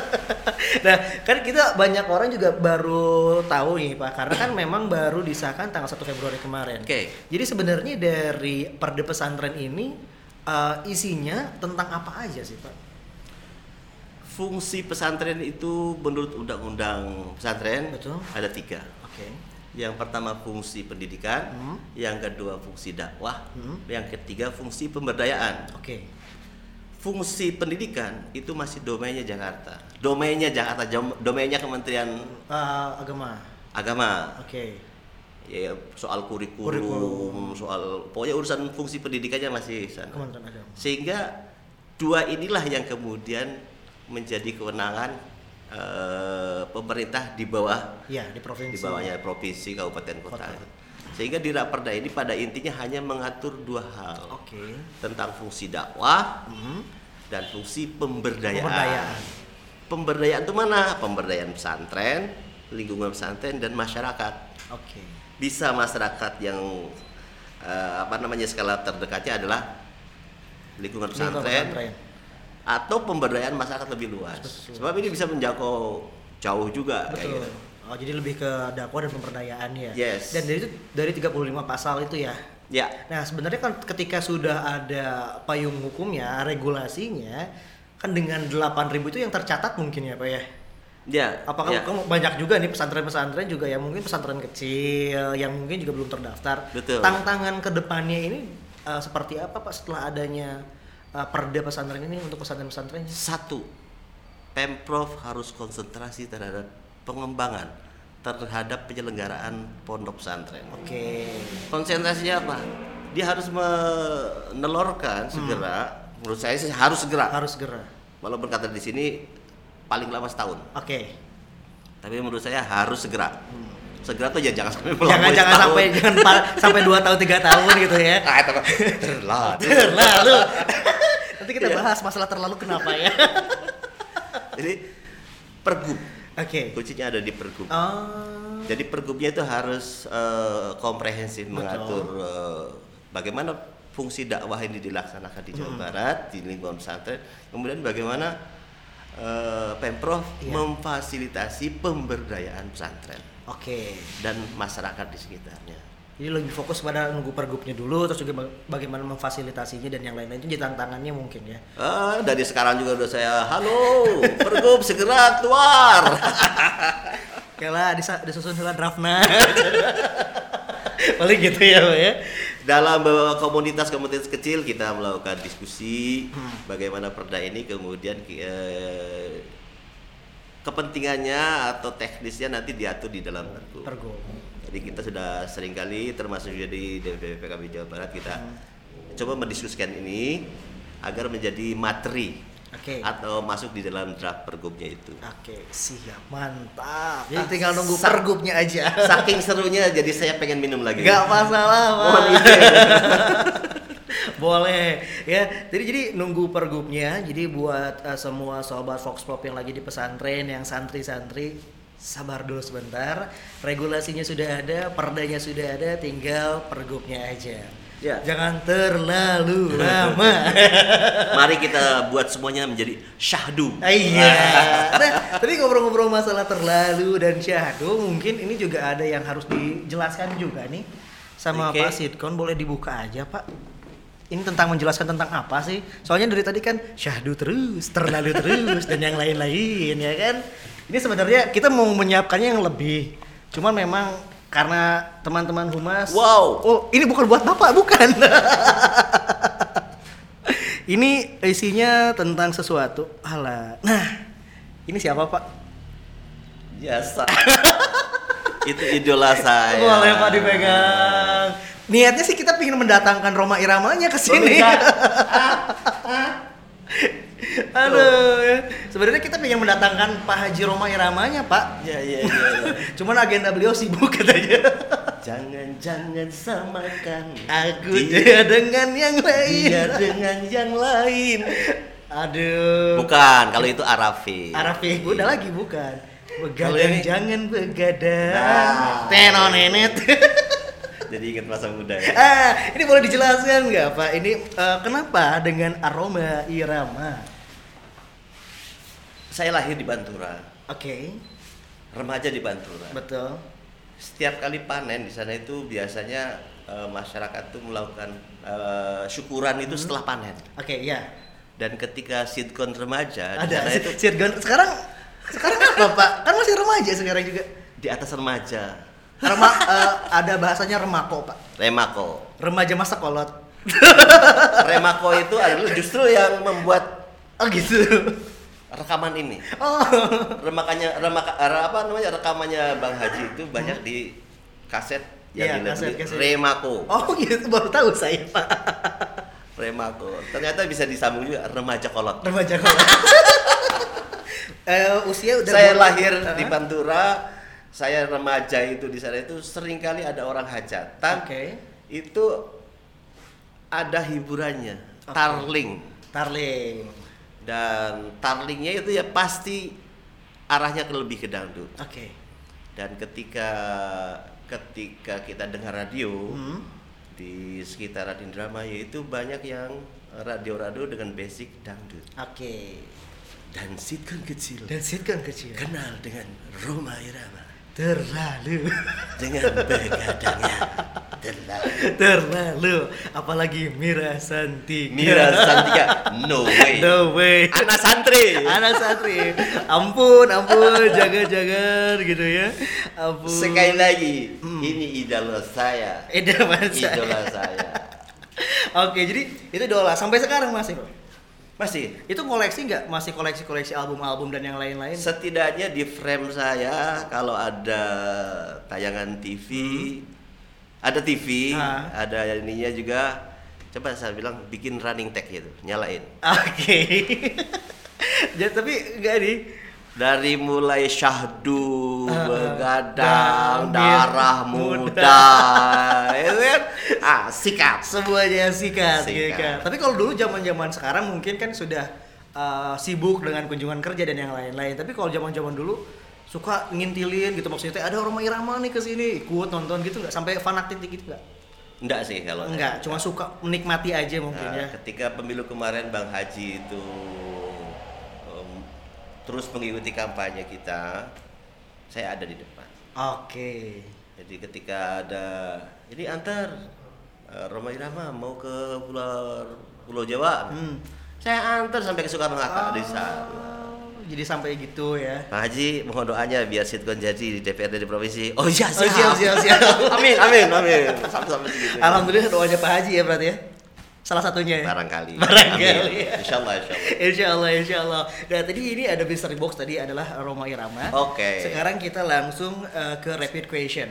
nah, kan kita banyak orang juga baru tahu nih Pak, karena kan memang baru disahkan tanggal 1 Februari kemarin. Oke. Jadi sebenarnya dari Perda Pesantren ini eh, isinya tentang apa aja sih Pak? Fungsi pesantren itu menurut undang-undang pesantren Betul. ada tiga. Oke. Yang pertama fungsi pendidikan, Hmm. yang kedua fungsi dakwah, Hmm. yang ketiga fungsi pemberdayaan. Oke. Fungsi pendidikan itu masih domainnya Jakarta. Domainnya Jakarta, domainnya Kementerian Eh, agama. Agama. Oke. Ya soal kurikulum, Kurikulum. soal pokoknya urusan fungsi pendidikannya masih sana. Kementerian Agama. Sehingga dua inilah yang kemudian menjadi kewenangan eh, pemerintah di bawah Iya, di provinsi. di bawahnya provinsi, kabupaten, kota. Kota. Sehingga di Raperda ini pada intinya hanya mengatur dua hal Oke. tentang fungsi dakwah Hmm. dan fungsi pemberdayaan. Pemberdayaan. Pemberdayaan itu mana? Pemberdayaan pesantren, lingkungan pesantren dan masyarakat. Oke. Bisa masyarakat yang eh, apa namanya skala terdekatnya adalah lingkungan Lingkungan pesantren. Atau pemberdayaan masyarakat lebih luas. Betul. Sebab ini bisa menjangkau jauh juga kayak Betul. gitu. Oh, jadi lebih ke dakwah dan pemberdayaan ya. Yes. Dan dari itu dari 35 pasal itu ya. Ya, Nah, sebenarnya kan ketika sudah ada payung hukumnya, regulasinya, kan dengan 8.000 itu yang tercatat mungkin ya, Pak ya. ya. Apakah ya. kamu banyak juga nih pesantren-pesantren juga yang mungkin pesantren kecil yang mungkin juga belum terdaftar. Betul. Tantangan ke depannya ini uh, seperti apa Pak setelah adanya uh, perda pesantren ini untuk pesantren-pesantren? Satu, Pemprov harus konsentrasi terhadap pengembangan terhadap penyelenggaraan pondok pesantren. Oke. Konsentrasinya apa? Dia harus menelorkan segera. Menurut saya sih harus segera. Hmm. Harus segera. Walaupun kata di sini paling lama setahun, Oke. tapi menurut saya harus segera. Segera tuh ya jangan sampai Hmm. Jangan jangan setahun. sampai jangan pa- sampai 2 tahun 3 tahun gitu ya. Ah, itu terlalu. Terlalu. Nanti kita Iya. bahas masalah terlalu kenapa ya. Jadi pergub Oke. kuncinya ada di pergub. Oh. Jadi pergubnya itu harus eh, komprehensif Betul. mengatur eh, bagaimana fungsi dakwah ini dilaksanakan di Hmm. Jawa Barat di lingkungan pesantren. Kemudian bagaimana eh, pemprov Iya. memfasilitasi pemberdayaan pesantren Oke. dan masyarakat di sekitarnya. Jadi lebih fokus pada nunggu pergubnya dulu, terus juga baga- bagaimana memfasilitasinya dan yang lain-lain itu jadi tantangannya mungkin ya. Ah, dari sekarang juga udah saya halo pergub segera keluar. Oke lah, disusun sila draftnya. Paling gitu ya, Pak ya. Dalam komunitas-komunitas kecil kita melakukan diskusi Hmm. bagaimana perda ini kemudian eh, kepentingannya atau teknisnya nanti diatur di dalam pergub. Pergub. Jadi kita sudah sering kali termasuk juga di DPP PKB Jawa Barat kita Hmm. coba mendiskusikan ini agar menjadi materi Oke. atau masuk di dalam draft pergubnya itu. Oke, siap. Mantap. Jadi tinggal nunggu sa- pergubnya aja. Saking serunya jadi saya pengen minum lagi. Gak masalah, Pak. Mohon izin. Boleh ya. Jadi jadi nunggu pergubnya. Jadi buat eh, semua sobat Fox Pop yang lagi di pesantren, yang santri-santri, sabar dulu sebentar. Regulasinya sudah ada, perdanya sudah ada, tinggal pergubnya aja. Ya. Jangan terlalu lama. Mari kita buat semuanya menjadi syahdu. Ah, Iya. Nah, tapi ngobrol-ngobrol masalah terlalu dan syahdu, mungkin ini juga ada yang harus dijelaskan juga nih sama Oke. Pak Sitkon. Boleh dibuka aja, Pak. Ini tentang menjelaskan tentang apa sih? Soalnya dari tadi kan syahdu terus, terlalu terus dan yang lain-lain ya kan. Ini sebenarnya kita mau menyiapkannya yang lebih. Cuman memang karena teman-teman humas Wow. Oh, ini bukan buat Bapak, bukan. ini isinya tentang sesuatu. Alah. Nah, ini siapa, Pak? Biasa. itu idola saya. Boleh Pak dipegang. Niatnya sih kita ingin mendatangkan Roma Iramanya ke sini. Aduh, ya. sebenarnya kita ingin mendatangkan Pak Haji Roma Iramanya, Pak. Iya, iya, iya. iya. Cuman agenda beliau sibuk katanya. Jangan-jangan samakan Aku dia, dia dengan yang lain. dia dengan yang lain. Aduh. Bukan, kalau itu Arafi. Arafi, udah lagi bukan. Begadang ini- jangan begadang. Nah. Tenonenet. Jadi ingat masa muda ya. ah, ini boleh dijelaskan nggak Pak? Ini eh, kenapa dengan aroma irama? Saya lahir di Bantura, Oke, remaja di Bantura. betul. Setiap kali panen di sana itu biasanya eh, masyarakat tuh melakukan eh, syukuran itu Hmm. setelah panen. Oke, ya. Dan ketika sitkon remaja Ada itu Sirgon sekarang sekarang apa Pak? Kan masih remaja sekarang juga. di atas remaja, Rema, eh, ada bahasanya remako Pak. remako. Remaja masa kolot. Remako itu adalah justru yang membuat Oh gitu. Rekaman ini. Oh. Remakannya remaka eh, apa namanya rekamannya Bang Haji itu banyak di kaset Iya, yang di kaset, kaset. Remako. Oh gitu baru tahu saya Pak. Remako. Ternyata bisa disambung juga remaja kolot. Remaja kolot. eh usia udah saya lahir Eh, di Pantura, saya remaja itu di sana itu sering kali ada orang hajatan. Oke. Itu ada hiburannya, Oke. tarling. Tarling. Dan tarlingnya itu ya pasti arahnya ke lebih ke dangdut. Oke. Dan ketika ketika kita dengar radio Hmm. di sekitaran Indramayu itu banyak yang radio-radio dengan basic dangdut. Oke. Dan sitkon kecil Dan sitcom kecil. kenal dengan Roma Irama Terlalu. dengan begadangnya terlalu Terlalu. Apalagi Mira Santi. Mira Santika no way No way. anak santri Anak santri. Ampun, ampun, jaga-jaga gitu ya. Ampun. sekali lagi Hmm. ini idola saya Eda masa. idola saya Oke, jadi itu idola sampai sekarang masih. Masih Itu koleksi nggak? Masih koleksi-koleksi album-album dan yang lain-lain? setidaknya di frame saya kalau ada tayangan TV ada TV Ah. ada ininya juga coba saya bilang bikin running tag gitu nyalain Oke. Jadi tapi enggak nih. Dari mulai syahdu Ah, begadang darah muda. muda itu kan ah sikap Semuanya sikat, Sikat. gitu kan. Tapi kalau dulu zaman-zaman sekarang mungkin kan sudah uh, sibuk dengan kunjungan kerja dan yang lain-lain. Tapi kalau zaman-zaman dulu suka ngintilin gitu maksudnya ada Roma Irama nih ke sini ikut nonton gitu nggak sampai fanatik gitu nggak? enggak sih kalau Enggak, cuma suka menikmati aja mungkin Nah, ya. ketika pemilu kemarin Bang Haji itu terus mengikuti kampanye kita saya ada di depan Oke. Jadi ketika ada ini antar eh, Roma Irama mau ke Pulau Pulau Jawa, Hmm. saya antar sampai ke Soekarno Hatta di sana. Oh, Jadi sampai gitu ya. Pak Haji mohon doanya biar Sitkon jadi di DPRD di provinsi. Oh iya Oh, siap. siap, siap, siap. amin amin amin. Sampai sampai segitu. Alhamdulillah doanya Pak Haji ya berarti ya. Salah satunya ya. Barangkali. Barangkali. Amin. Insya Allah insya Allah. Insya Allah, insya Allah. Nah tadi ini ada mystery box tadi adalah Roma Irama. Oke. Sekarang kita langsung uh, ke rapid question.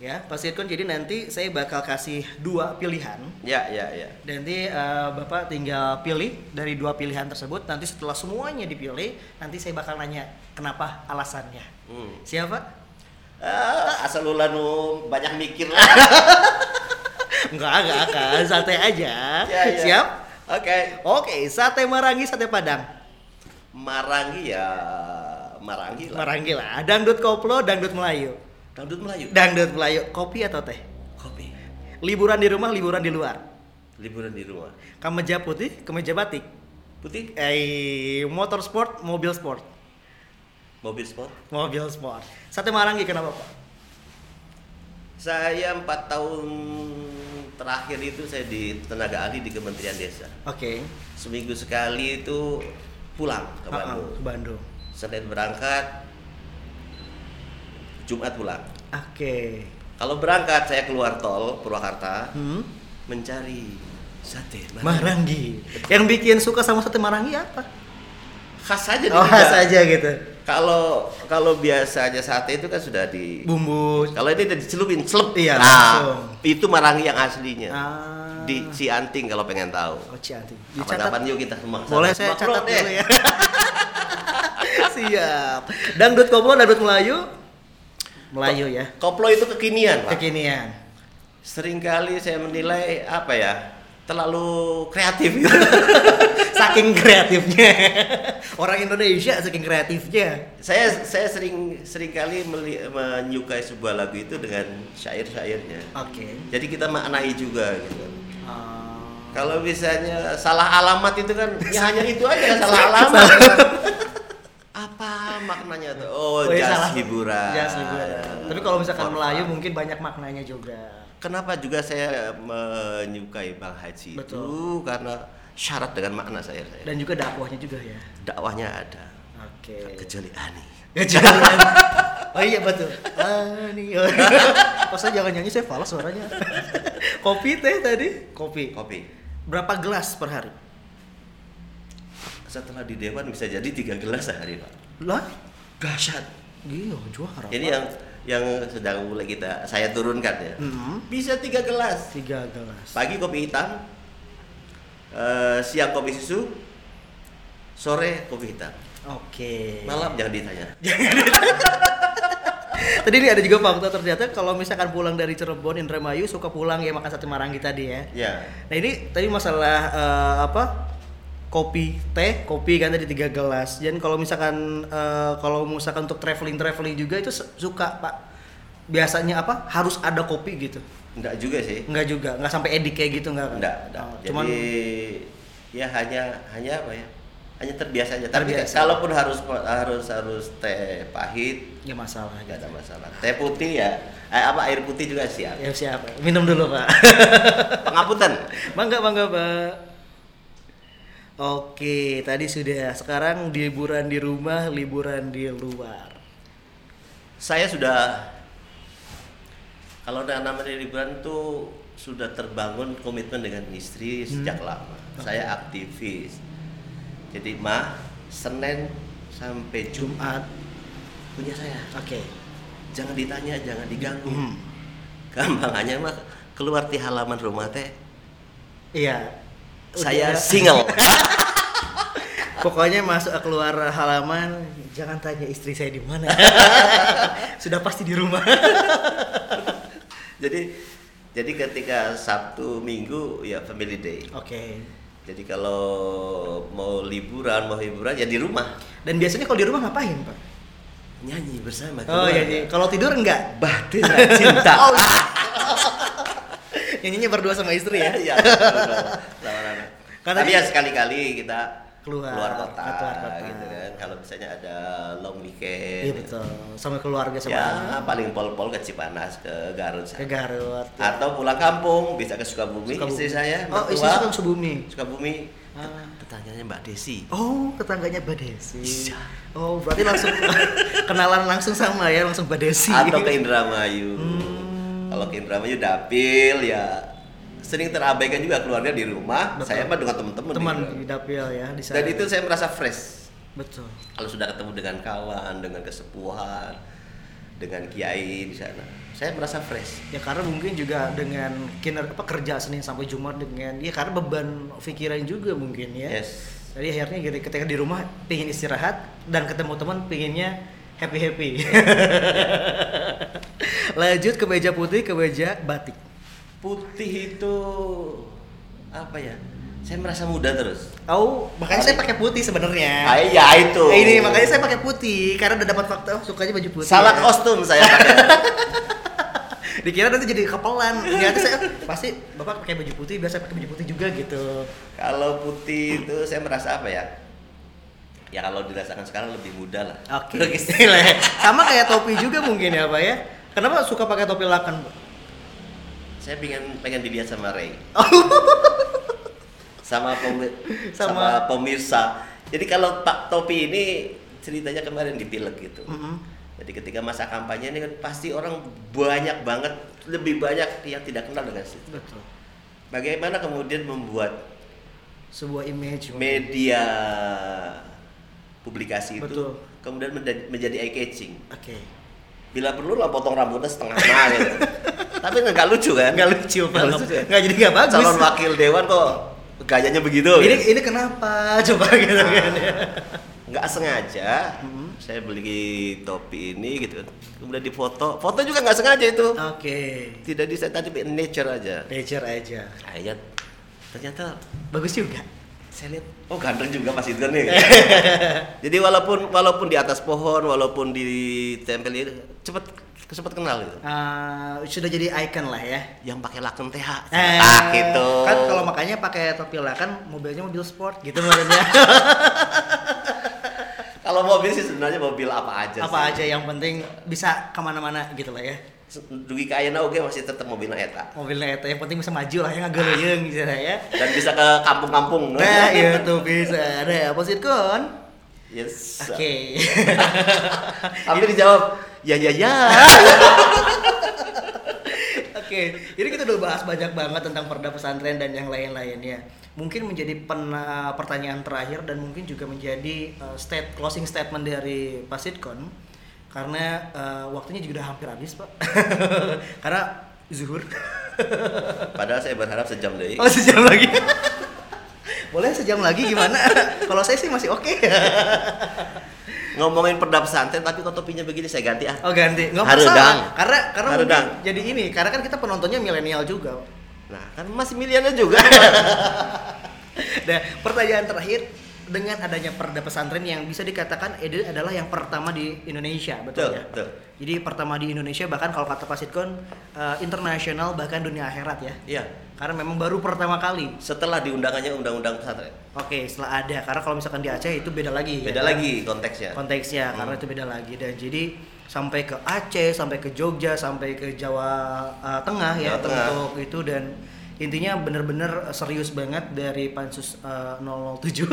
Ya, Pak Sirkon, jadi nanti saya bakal kasih dua pilihan. Ya ya ya. Nanti uh, Bapak tinggal pilih dari dua pilihan tersebut. Nanti setelah semuanya dipilih, nanti saya bakal nanya kenapa alasannya. Hmm. Siapa? Ah, asal lu banyak mikir lah. Enggak, enggak akan. Santai aja. Ya, ya. Siap? Oke. Oke, sate marangi, sate padang. Marangi ya Marangi lah. Marangi lah. Dangdut koplo, dangdut Melayu. Dangdut Melayu. Dangdut Melayu, kopi atau teh? Kopi. Liburan di rumah, liburan di luar. Liburan di rumah. Kemeja putih, kemeja batik. Putih. Eh, motor sport, mobil sport. Mobil sport. Mobil sport. Sate marangi kenapa, Pak? Saya empat tahun terakhir itu saya di tenaga ahli di Kementerian Desa. Oke. Seminggu sekali itu pulang ke Ha-ha, Bandung. ke Bandung. Senin berangkat, Jumat pulang. Oke. Kalau berangkat saya keluar tol Purwakarta Hmm. mencari sate marangi. Marangi. Yang bikin suka sama sate marangi apa? Khas saja di Oh, khas aja gitu. Kalau kalau biasanya sate itu kan sudah di Bumbu. Kalau ini udah dicelupin, celup. Iya, nah, langsung. itu marangi yang aslinya. Ah. Di Cianting kalau pengen tahu. Oh, Cianti. Kapan-kapan yuk kita semua. Boleh saya catat dulu ya. Siap. Dangdut koplo, dangdut Melayu. Melayu ya. Koplo itu kekinian, Pak. Kekinian. Seringkali saya menilai apa ya? Terlalu kreatif gitu. Saking kreatifnya. Orang Indonesia saking kreatifnya. saya saya sering sering kali meli- menyukai sebuah lagu itu dengan syair-syairnya. Oke. Jadi kita maknai juga gitu. Ah. Kalau misalnya salah alamat itu kan ya hanya itu aja salah alamat. kan. Apa maknanya tuh? Oh, Oh, ya, jas hiburan. Jas hiburan. Tapi kalau misalkan Melayu mungkin banyak maknanya juga. Kenapa juga saya menyukai Bang Haji itu Betul. karena syarat dengan makna saya. saya. Dan juga dakwahnya juga ya. Dakwahnya ada. Oke. Kecuali Ani. Jangan. Oh iya betul. Ah, nih. Oh, saya jangan nyanyi saya falas suaranya. Kopi teh tadi? Kopi. Kopi. Berapa gelas per hari? Setelah di dewan bisa jadi tiga gelas sehari pak. Lah? Dahsyat. Gila, juara. Jadi yang yang sedang mulai kita saya turunkan ya. Hmm. Bisa tiga gelas. tiga gelas. Pagi kopi hitam, eh, siang kopi susu, sore kopi hitam. Oke. Malam jangan ditanya. Tadi ini ada juga fakta ternyata kalau misalkan pulang dari Cirebon Indramayu suka pulang ya makan sate marangi tadi ya. Ya. Nah ini tadi masalah eh, apa kopi teh kopi kan tadi tiga gelas. Dan kalau misalkan eh, kalau misalkan untuk traveling traveling juga itu suka pak. Biasanya apa harus ada kopi gitu. Enggak juga sih. Enggak juga, enggak sampai edik kayak gitu enggak kan? Enggak, enggak. Oh, Jadi cuman ya hanya hanya apa ya? Hanya terbiasa aja. Tapi Terbiasa. kalaupun harus harus harus teh pahit ya masalah nggak gitu. ada masalah. Teh putih ya, eh, apa air putih juga siap. Ya siap. Minum dulu pak. Pengapunten. bangga bangga pak. Oke, tadi sudah. Sekarang liburan di rumah, liburan di luar. Saya sudah kalau namanya liburan tuh sudah terbangun komitmen dengan istri sejak lama. Saya aktivis. Jadi mah Senin sampai Jumat punya saya. Oke. Jangan ditanya, jangan diganggu. Hmm. Gampangannya mah keluar di halaman rumah teh. Iya. Saya single. Pokoknya masuk keluar halaman, jangan tanya istri saya di mana. Sudah pasti di rumah. jadi jadi ketika Sabtu Minggu ya family day. Oke. Jadi kalau mau liburan, mau hiburan ya di rumah. Dan biasanya kalau di rumah ngapain, Pak? Nyanyi bersama Oh iya, iya. Kalau tidur enggak? Bahtera cinta. Oh, Nyanyinya berdua sama istri ya? Iya. Tapi ya sekali-kali kita Keluar, kota, keluar kota. gitu kan. Kalau misalnya ada long weekend. Iya betul. Sama keluarga sama Ya paling pol-pol ke Cipanas, ke Garut ke. Garut. Atau pulang kampung bisa ke Sukabumi, Sukabumi. istri saya. Oh, istri suka Sukabumi. Sukabumi. Ah. Tetangganya Mbak Desi. Oh, tetangganya Mbak Desi. Iya. Oh, berarti langsung kenalan langsung sama ya, langsung Mbak Desi. Atau ke Indramayu. Hmm. Kalau ke Indramayu dapil ya sering terabaikan juga keluarga di rumah. Betul. Saya mah dengan teman-teman. teman di dapil ya di sana. Dan itu saya merasa fresh. betul. Kalau sudah ketemu dengan kawan, dengan kesepuhan, dengan kiai di sana, saya merasa fresh. Ya karena mungkin juga dengan kiner apa kerja Senin sampai Jumat dengan ya karena beban pikiran juga mungkin ya. Yes. Jadi akhirnya gitu, ketika di rumah pingin istirahat dan ketemu teman pinginnya happy happy. Lanjut ke meja putih ke meja batik. Putih itu apa ya? Saya merasa muda terus. Oh, makanya saya pakai putih sebenarnya. Ah, iya itu. Nah, ini makanya saya pakai putih karena udah dapat fakta oh, sukanya baju putih. salah ya. kostum saya pakai. Dikira nanti jadi kepelan. Ternyata saya pasti Bapak pakai baju putih, biasa pakai baju putih juga gitu. Kalau putih itu saya merasa apa ya? Ya kalau dirasakan sekarang lebih muda lah. Oke. Sama kayak topi juga mungkin ya, Pak ya. Kenapa suka pakai topi lakan, saya pengen pengen dilihat sama Ray. Sama pemi- Sama- sama pemirsa. Jadi kalau Pak Topi ini ceritanya kemarin di gitu. Mm-mm. Jadi ketika masa kampanye ini kan pasti orang banyak banget, lebih banyak yang tidak kenal dengan situ. Betul. Bagaimana kemudian membuat Sebuah image. media publikasi itu Betul. kemudian menjadi, menjadi eye catching. Oke. Bila perlu lah potong rambutnya setengah nah gitu. Tapi nggak lucu kan? Nggak lucu. Nggak lucu, kan? Nggak jadi nggak bagus. Calon wakil dewan kok gayanya begitu. Ini ini kenapa? Coba gitu kan ya. nggak sengaja saya beli topi ini gitu kemudian difoto foto juga nggak sengaja itu Oke. tidak di saya tadi nature aja Nature aja. akhirnya ternyata Bagus juga. Saya lihat oh ganteng juga Mas Idron nih jadi walaupun walaupun di atas pohon walaupun di tempel ini cepet cepet kenal gitu Ah, sudah jadi icon lah ya. yang pakai laken TH Eh, ah gitu Kan kalau makanya pakai topi lakan mobilnya mobil sport gitu maksudnya. kalau mobil sih sebenarnya mobil apa aja Apa sih. aja yang penting bisa ke mana-mana gitu lah ya. Dugi ke Ayeuna oge masih tetap mobilnya eta Mobilnya itu yang penting bisa maju lah ya nggak geleyeng gitu ya. dan bisa ke kampung-kampung Nah, itu bisa. Ada apa sih kon? yes Oke. Tapi dijawab, ya ya ya. Oke, jadi kita udah bahas banyak banget tentang perda pesantren dan yang lain-lainnya. Mungkin menjadi pen- pertanyaan terakhir dan mungkin juga menjadi uh, state closing statement dari Pak Sitkon karena uh, waktunya juga udah hampir habis Pak. karena zuhur. Padahal saya berharap sejam deh. oh sejam lagi. Boleh sejam lagi gimana? Kalau saya sih masih oke. Ngomongin perda pesantren tapi kok topinya begini saya ganti ah. Oh ganti, nggak masalah. Karena karena Harudang. jadi ini, karena kan kita penontonnya milenial juga. Nah, kan masih miliannya juga. Nah, pertanyaan terakhir dengan adanya perda pesantren yang bisa dikatakan ini adalah yang pertama di Indonesia, betul, Betul, ya? betul. Jadi pertama di Indonesia bahkan kalau kata Pak Sitkon eh, internasional bahkan dunia akhirat ya. Iya. Karena memang baru pertama kali. Setelah diundangannya undang-undang pesantren. Oke, setelah ada karena kalau misalkan di Aceh itu beda lagi. Beda ya kan? lagi konteksnya. konteksnya Hmm. karena itu beda lagi dan jadi sampai ke Aceh, sampai ke Jogja, sampai ke Jawa uh, Tengah ya Jawa Tengah. untuk itu dan intinya bener-bener serius banget dari pansus uh, 007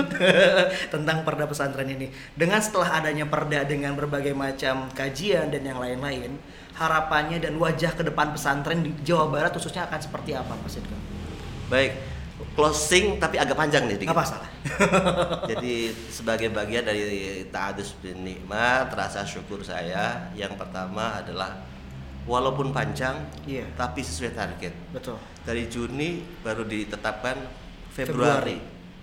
tentang perda pesantren ini. Dengan setelah adanya perda dengan berbagai macam kajian dan yang lain-lain, harapannya dan wajah ke depan pesantren di Jawa Barat khususnya akan seperti apa Mas Sidko? Baik. Closing tapi agak panjang nih dikit. Apa salah? Jadi sebagai bagian dari ta'adus bin nikmat, rasa syukur saya yang pertama adalah walaupun panjang Iya. tapi sesuai target. Betul. Dari Juni baru ditetapkan Februari.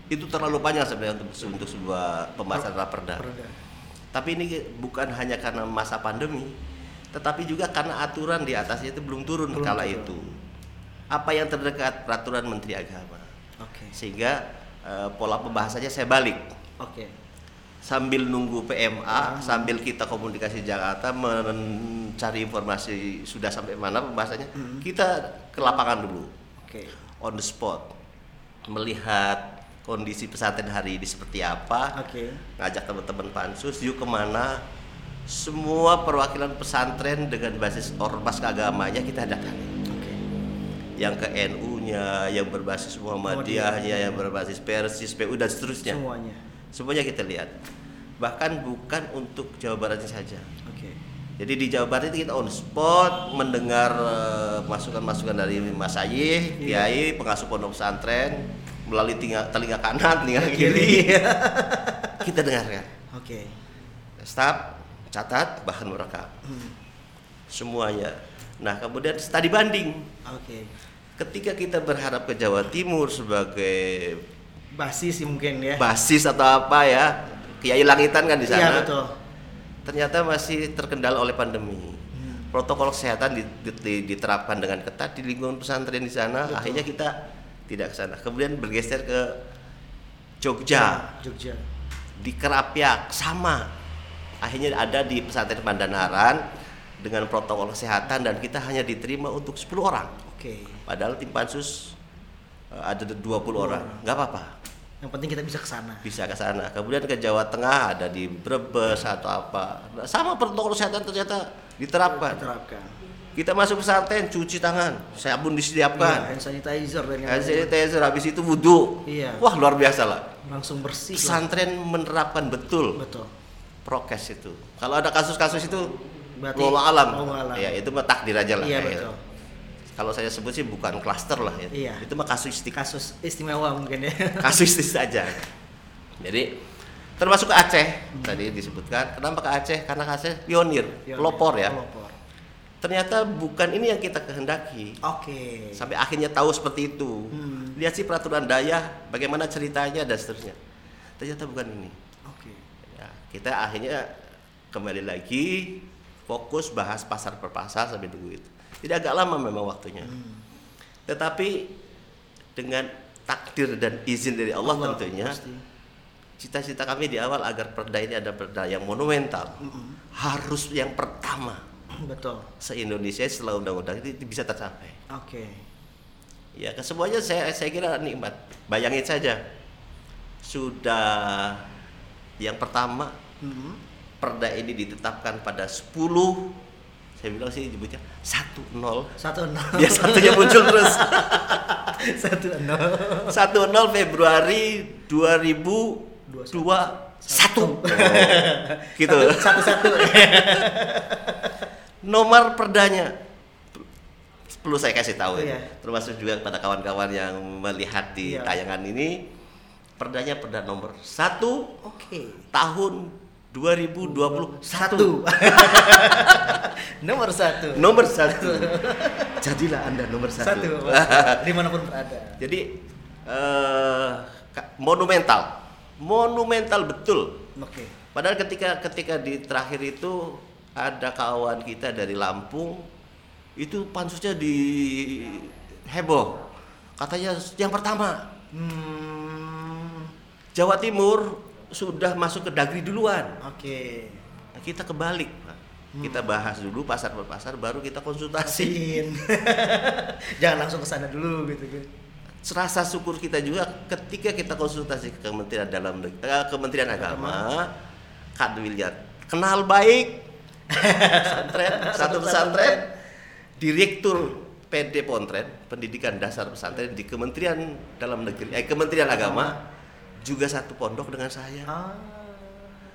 Itu terlalu panjang sebenarnya untuk untuk sebuah pembahasan raperda. Perda. Tapi ini bukan hanya karena masa pandemi, tetapi juga karena aturan di atasnya itu belum turun Belum kala turun. itu. Apa yang terdekat peraturan Menteri Agama. Oke. Sehingga eh, pola pembahasannya saya balik Oke. Sambil nunggu Ah. PMA, sambil kita komunikasi Jakarta mencari informasi sudah sampai mana pembahasannya, Hmm. kita ke lapangan dulu, Oke. on the spot, melihat kondisi pesantren hari ini seperti apa, Oke. ngajak teman-teman pansus, yuk ke mana, semua perwakilan pesantren dengan basis ormas keagamanya kita datangi Oke. yang ke NU-nya, yang berbasis Muhammadiyahnya, yang berbasis Persis, PU dan seterusnya. Semuanya. Semuanya kita lihat. Bahkan bukan untuk Jawa Baratnya saja. Oke. Jadi di Jawa Barat itu kita on spot mendengar eh, masukan-masukan dari Mas Ayih, Iya. Kiai, pengasuh pondok pesantren melalui telinga, telinga kanan, telinga kiri. kita dengarkan. Oke. Stop, catat, bahan merekam. Hmm. Semuanya. Nah, kemudian studi banding. Oke. Ketika kita berharap ke Jawa Timur sebagai Basis sih mungkin ya. basis atau apa ya, Kiai Langitan kan di Iya sana. betul. Ternyata masih terkendala oleh pandemi. Hmm. Protokol kesehatan di- di- diterapkan dengan ketat di lingkungan pesantren di sana. Betul. Akhirnya kita tidak ke sana. Kemudian bergeser ke Jogja, Jogja. di Kerapiak sama. Akhirnya ada di pesantren Pandanaran dengan protokol kesehatan dan kita hanya diterima untuk 10 orang. Oke. Padahal tim pansus ada 20 orang. nggak apa-apa. Yang penting kita bisa ke sana. bisa ke sana. Kemudian ke Jawa Tengah ada di Brebes atau apa. Nah, sama protokol kesehatan ternyata diterapkan. Terapkan. Kita masuk pesantren cuci tangan, sabun Iya, disediakan, hand sanitizer dan hand sanitizer habis itu wudhu. Iya. Wah luar biasa lah. langsung bersih. lah. Pesantren menerapkan betul Betul. prokes itu. Kalau ada kasus-kasus itu Berarti alam. alam. Ya itu mah takdir aja lah. Iya betul. gitu. Kalau saya sebut sih bukan klaster lah ya. Iya. Itu mah kasuistik. Kasus istimewa mungkin ya. kasuistik saja. Jadi termasuk ke Aceh tadi disebutkan. Kenapa ke Aceh? Karena ke Aceh pionir, Pionir. pelopor ya. Pelopor. Ternyata bukan ini yang kita kehendaki. Oke. Sampai akhirnya tahu seperti itu. Hmm. Lihat sih peraturan daya, bagaimana ceritanya dan seterusnya. Ternyata bukan ini. Oke. Ya, kita akhirnya kembali lagi fokus bahas pasar per pasar sampai dulu itu. Tidak agak lama memang waktunya. Hmm. Tetapi dengan takdir dan izin dari Allah, Allah, tentunya, cita-cita kami di awal agar perda ini ada perda yang monumental, Mm-mm. harus yang pertama Betul. se Indonesia setelah undang-undang itu bisa tercapai. Oke. Ya, kesemuanya saya saya kira nikmat. Bayangin saja, sudah yang pertama Hmm. perda ini ditetapkan pada 10 saya bilang sih nyebutnya 10 Satu nol. dia satunya muncul terus Satu nol. 10 Februari 2021 Satu. gitu Satu satu. nomor perdanya perlu saya kasih tahu Iya. ya termasuk juga kepada kawan-kawan yang melihat di Iya. tayangan ini perdanya perda nomor 1 Oke. tahun 2021 Satu. Nomor satu. nomor satu jadilah anda nomor satu, Satu. Di mana pun berada. jadi ka- monumental monumental betul Oke. padahal ketika ketika di terakhir itu ada kawan kita dari Lampung itu pansusnya di heboh katanya yang pertama Hmm. Jawa Timur sudah masuk ke Dagri duluan Oke. Nah, kita kebalik Pak. kita bahas dulu pasar per pasar baru kita konsultasi. Jangan langsung ke sana dulu gitu kan. serasa syukur kita juga ketika kita konsultasi ke Kementerian Dalam Neg- eh, Kementerian Agama Kak William kenal baik pesantren satu pesantren direktur PD Pontren Pendidikan Dasar Pesantren di Kementerian Dalam Negeri eh Kementerian Agama juga satu pondok dengan saya Ah.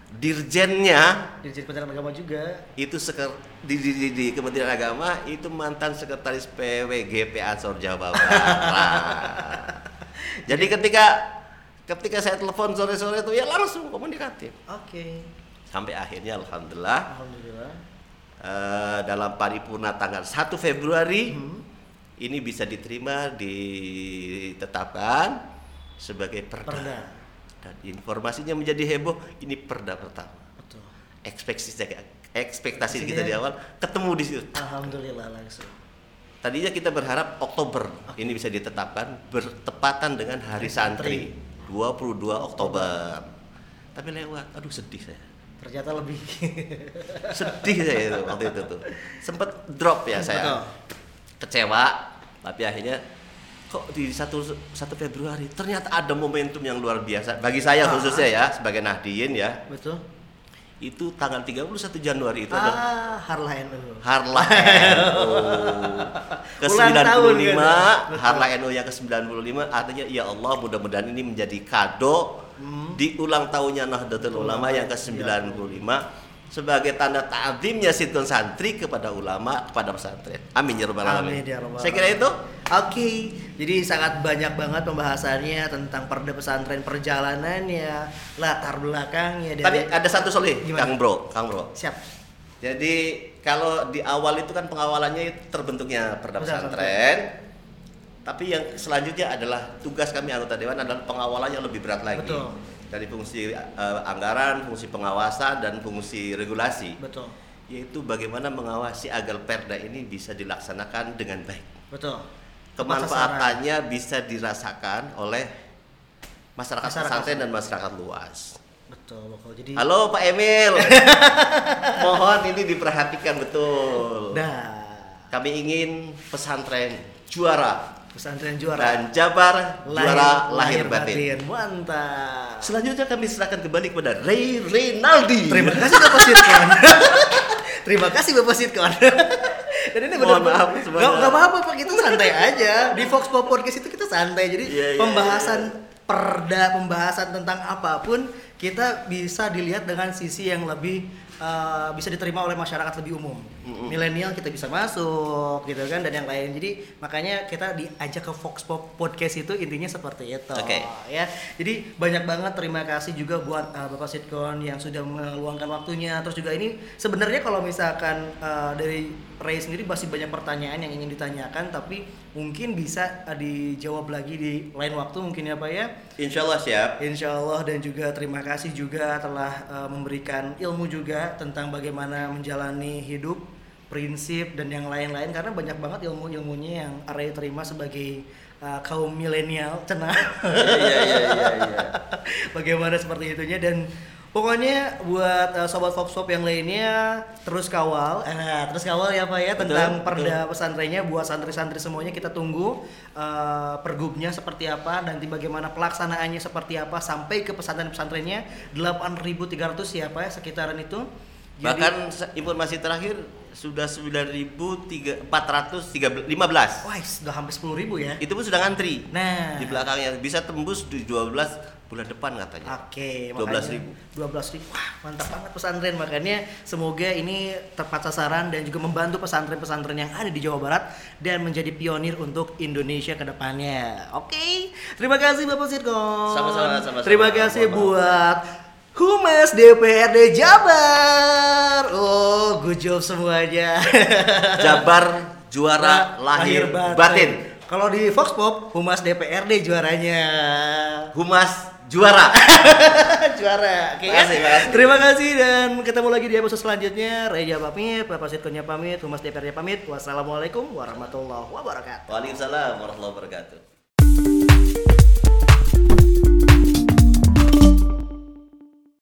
dirjennya Dirjen Kementerian Agama juga. itu seker, di, di, di, di Kementerian Agama itu mantan sekretaris PWGP Ansor Jawa Barat. Jadi ketika ketika saya telepon sore-sore itu ya langsung komunikatif. Oke. Sampai akhirnya alhamdulillah Alhamdulillah. eh, dalam paripurna tanggal 1 Februari Hmm. ini bisa diterima ditetapkan sebagai perda. Perda. Dan informasinya menjadi heboh ini perda pertama. Betul. Ekspektasi ekspektasi kita di awal ketemu di situ. Alhamdulillah langsung. Tadinya kita berharap Oktober ini bisa ditetapkan bertepatan dengan Hari Santri 22 Oktober. Tapi lewat, aduh sedih saya. Ternyata lebih. Sedih saya itu waktu itu tuh. Sempet drop ya saya. Betul. Kecewa, tapi akhirnya kok di 1 1 Februari ternyata ada momentum yang luar biasa bagi saya Ah. khususnya ya sebagai Nahdien ya. Betul. Itu tanggal 31 Januari itu adalah Ah, Harla NU. Harla NU ke Ulang tahun 95 kan? Harla NU yang ke 95 artinya ya Allah mudah-mudahan ini menjadi kado Hmm. di ulang tahunnya Nahdlatul Ulama yang ke 95 sebagai tanda ta'zimnya situn santri kepada ulama kepada pesantren. Amin ya rabbal alamin. Amin ya rabbal Saya kira itu Oke, jadi sangat banyak banget pembahasannya tentang perda pesantren perjalanannya, latar belakangnya dari tapi ada satu soal Gimana? Kang Bro, Kang Bro. siap. Jadi kalau di awal itu kan pengawalannya terbentuknya perda pesantren. Tapi yang selanjutnya adalah tugas kami anggota dewan adalah pengawalan yang lebih berat lagi. Betul. Dari fungsi eh, anggaran, fungsi pengawasan dan fungsi regulasi. Betul. Yaitu bagaimana mengawasi agar perda ini bisa dilaksanakan dengan baik. Betul. Kemanfaatannya bisa dirasakan oleh masyarakat, Masyarakat. pesantren dan masyarakat luas. Betul, betul. Jadi Halo Pak Emil. Mohon ini diperhatikan betul. Dah. Kami ingin pesantren juara Pesantren juara. dan Jabar juara lahir batin. Mantap. Selanjutnya kami serahkan kembali kepada Ray Renaldi. Terima kasih Bapak Sitkon. Terima kasih Bapak Sitkon. Dan ini benar maaf semuanya. Gak, gak apa-apa Pak, kita santai aja. Di Fox Pop Podcast itu kita santai. Jadi Iya, iya, pembahasan perda, pembahasan tentang apa pun kita bisa dilihat dengan sisi yang lebih uh, bisa diterima oleh masyarakat lebih umum. Milenial kita bisa masuk gitu kan dan yang lain. Jadi makanya kita diajak ke Fox Pop Podcast itu intinya seperti itu. Oke. Ya. Jadi banyak banget terima kasih juga buat uh, Bapak Sitkon yang sudah meluangkan waktunya. Terus juga ini sebenarnya kalau misalkan uh, dari Ray sendiri masih banyak pertanyaan yang ingin ditanyakan tapi mungkin bisa uh, dijawab lagi di lain waktu mungkin ya Pak ya. Insya Allah siap. Insya Allah dan juga terima kasih juga telah uh, memberikan ilmu juga tentang bagaimana menjalani hidup, prinsip dan yang lain-lain karena banyak banget ilmu-ilmunya yang Arya terima sebagai uh, kaum milenial, cenah. Iya iya iya iya. bagaimana seperti itunya dan pokoknya buat uh, sobat Fox Pop yang lainnya terus kawal, eh, terus kawal ya Pak ya Betul, tentang betul. perda pesantrennya buat santri-santri semuanya kita tunggu uh, pergubnya seperti apa nanti bagaimana pelaksanaannya seperti apa sampai ke pesantren-pesantrennya 8.300 ya Pak ya sekitaran itu. Jadi- Bahkan informasi terakhir sudah 9.415. wah sudah hampir 10.000 ya. Itu pun sudah ngantri. Nah, Di belakangnya bisa tembus di 12 bulan depan katanya. Oke, 12.000. 12.000. Wah, mantap banget pesantren. Makanya semoga ini tepat sasaran dan juga membantu pesantren-pesantren yang ada di Jawa Barat dan menjadi pionir untuk Indonesia ke depannya. Oke. Terima kasih Bapak Sirkon. Sama-sama, sama-sama. Terima kasih Mohon buat Humas DPRD Jabar. Oh, good job semuanya. Jabar juara lahir, batin. Kalau di Fox Pop, Humas DPRD juaranya. Humas juara. juara. Oke Makasih, ya? makasih. Terima kasih dan ketemu lagi di episode selanjutnya. Reja pamit, Bapak Sitkonya pamit, Humas DPRD pamit. Wassalamualaikum warahmatullahi wabarakatuh. Waalaikumsalam warahmatullahi wabarakatuh.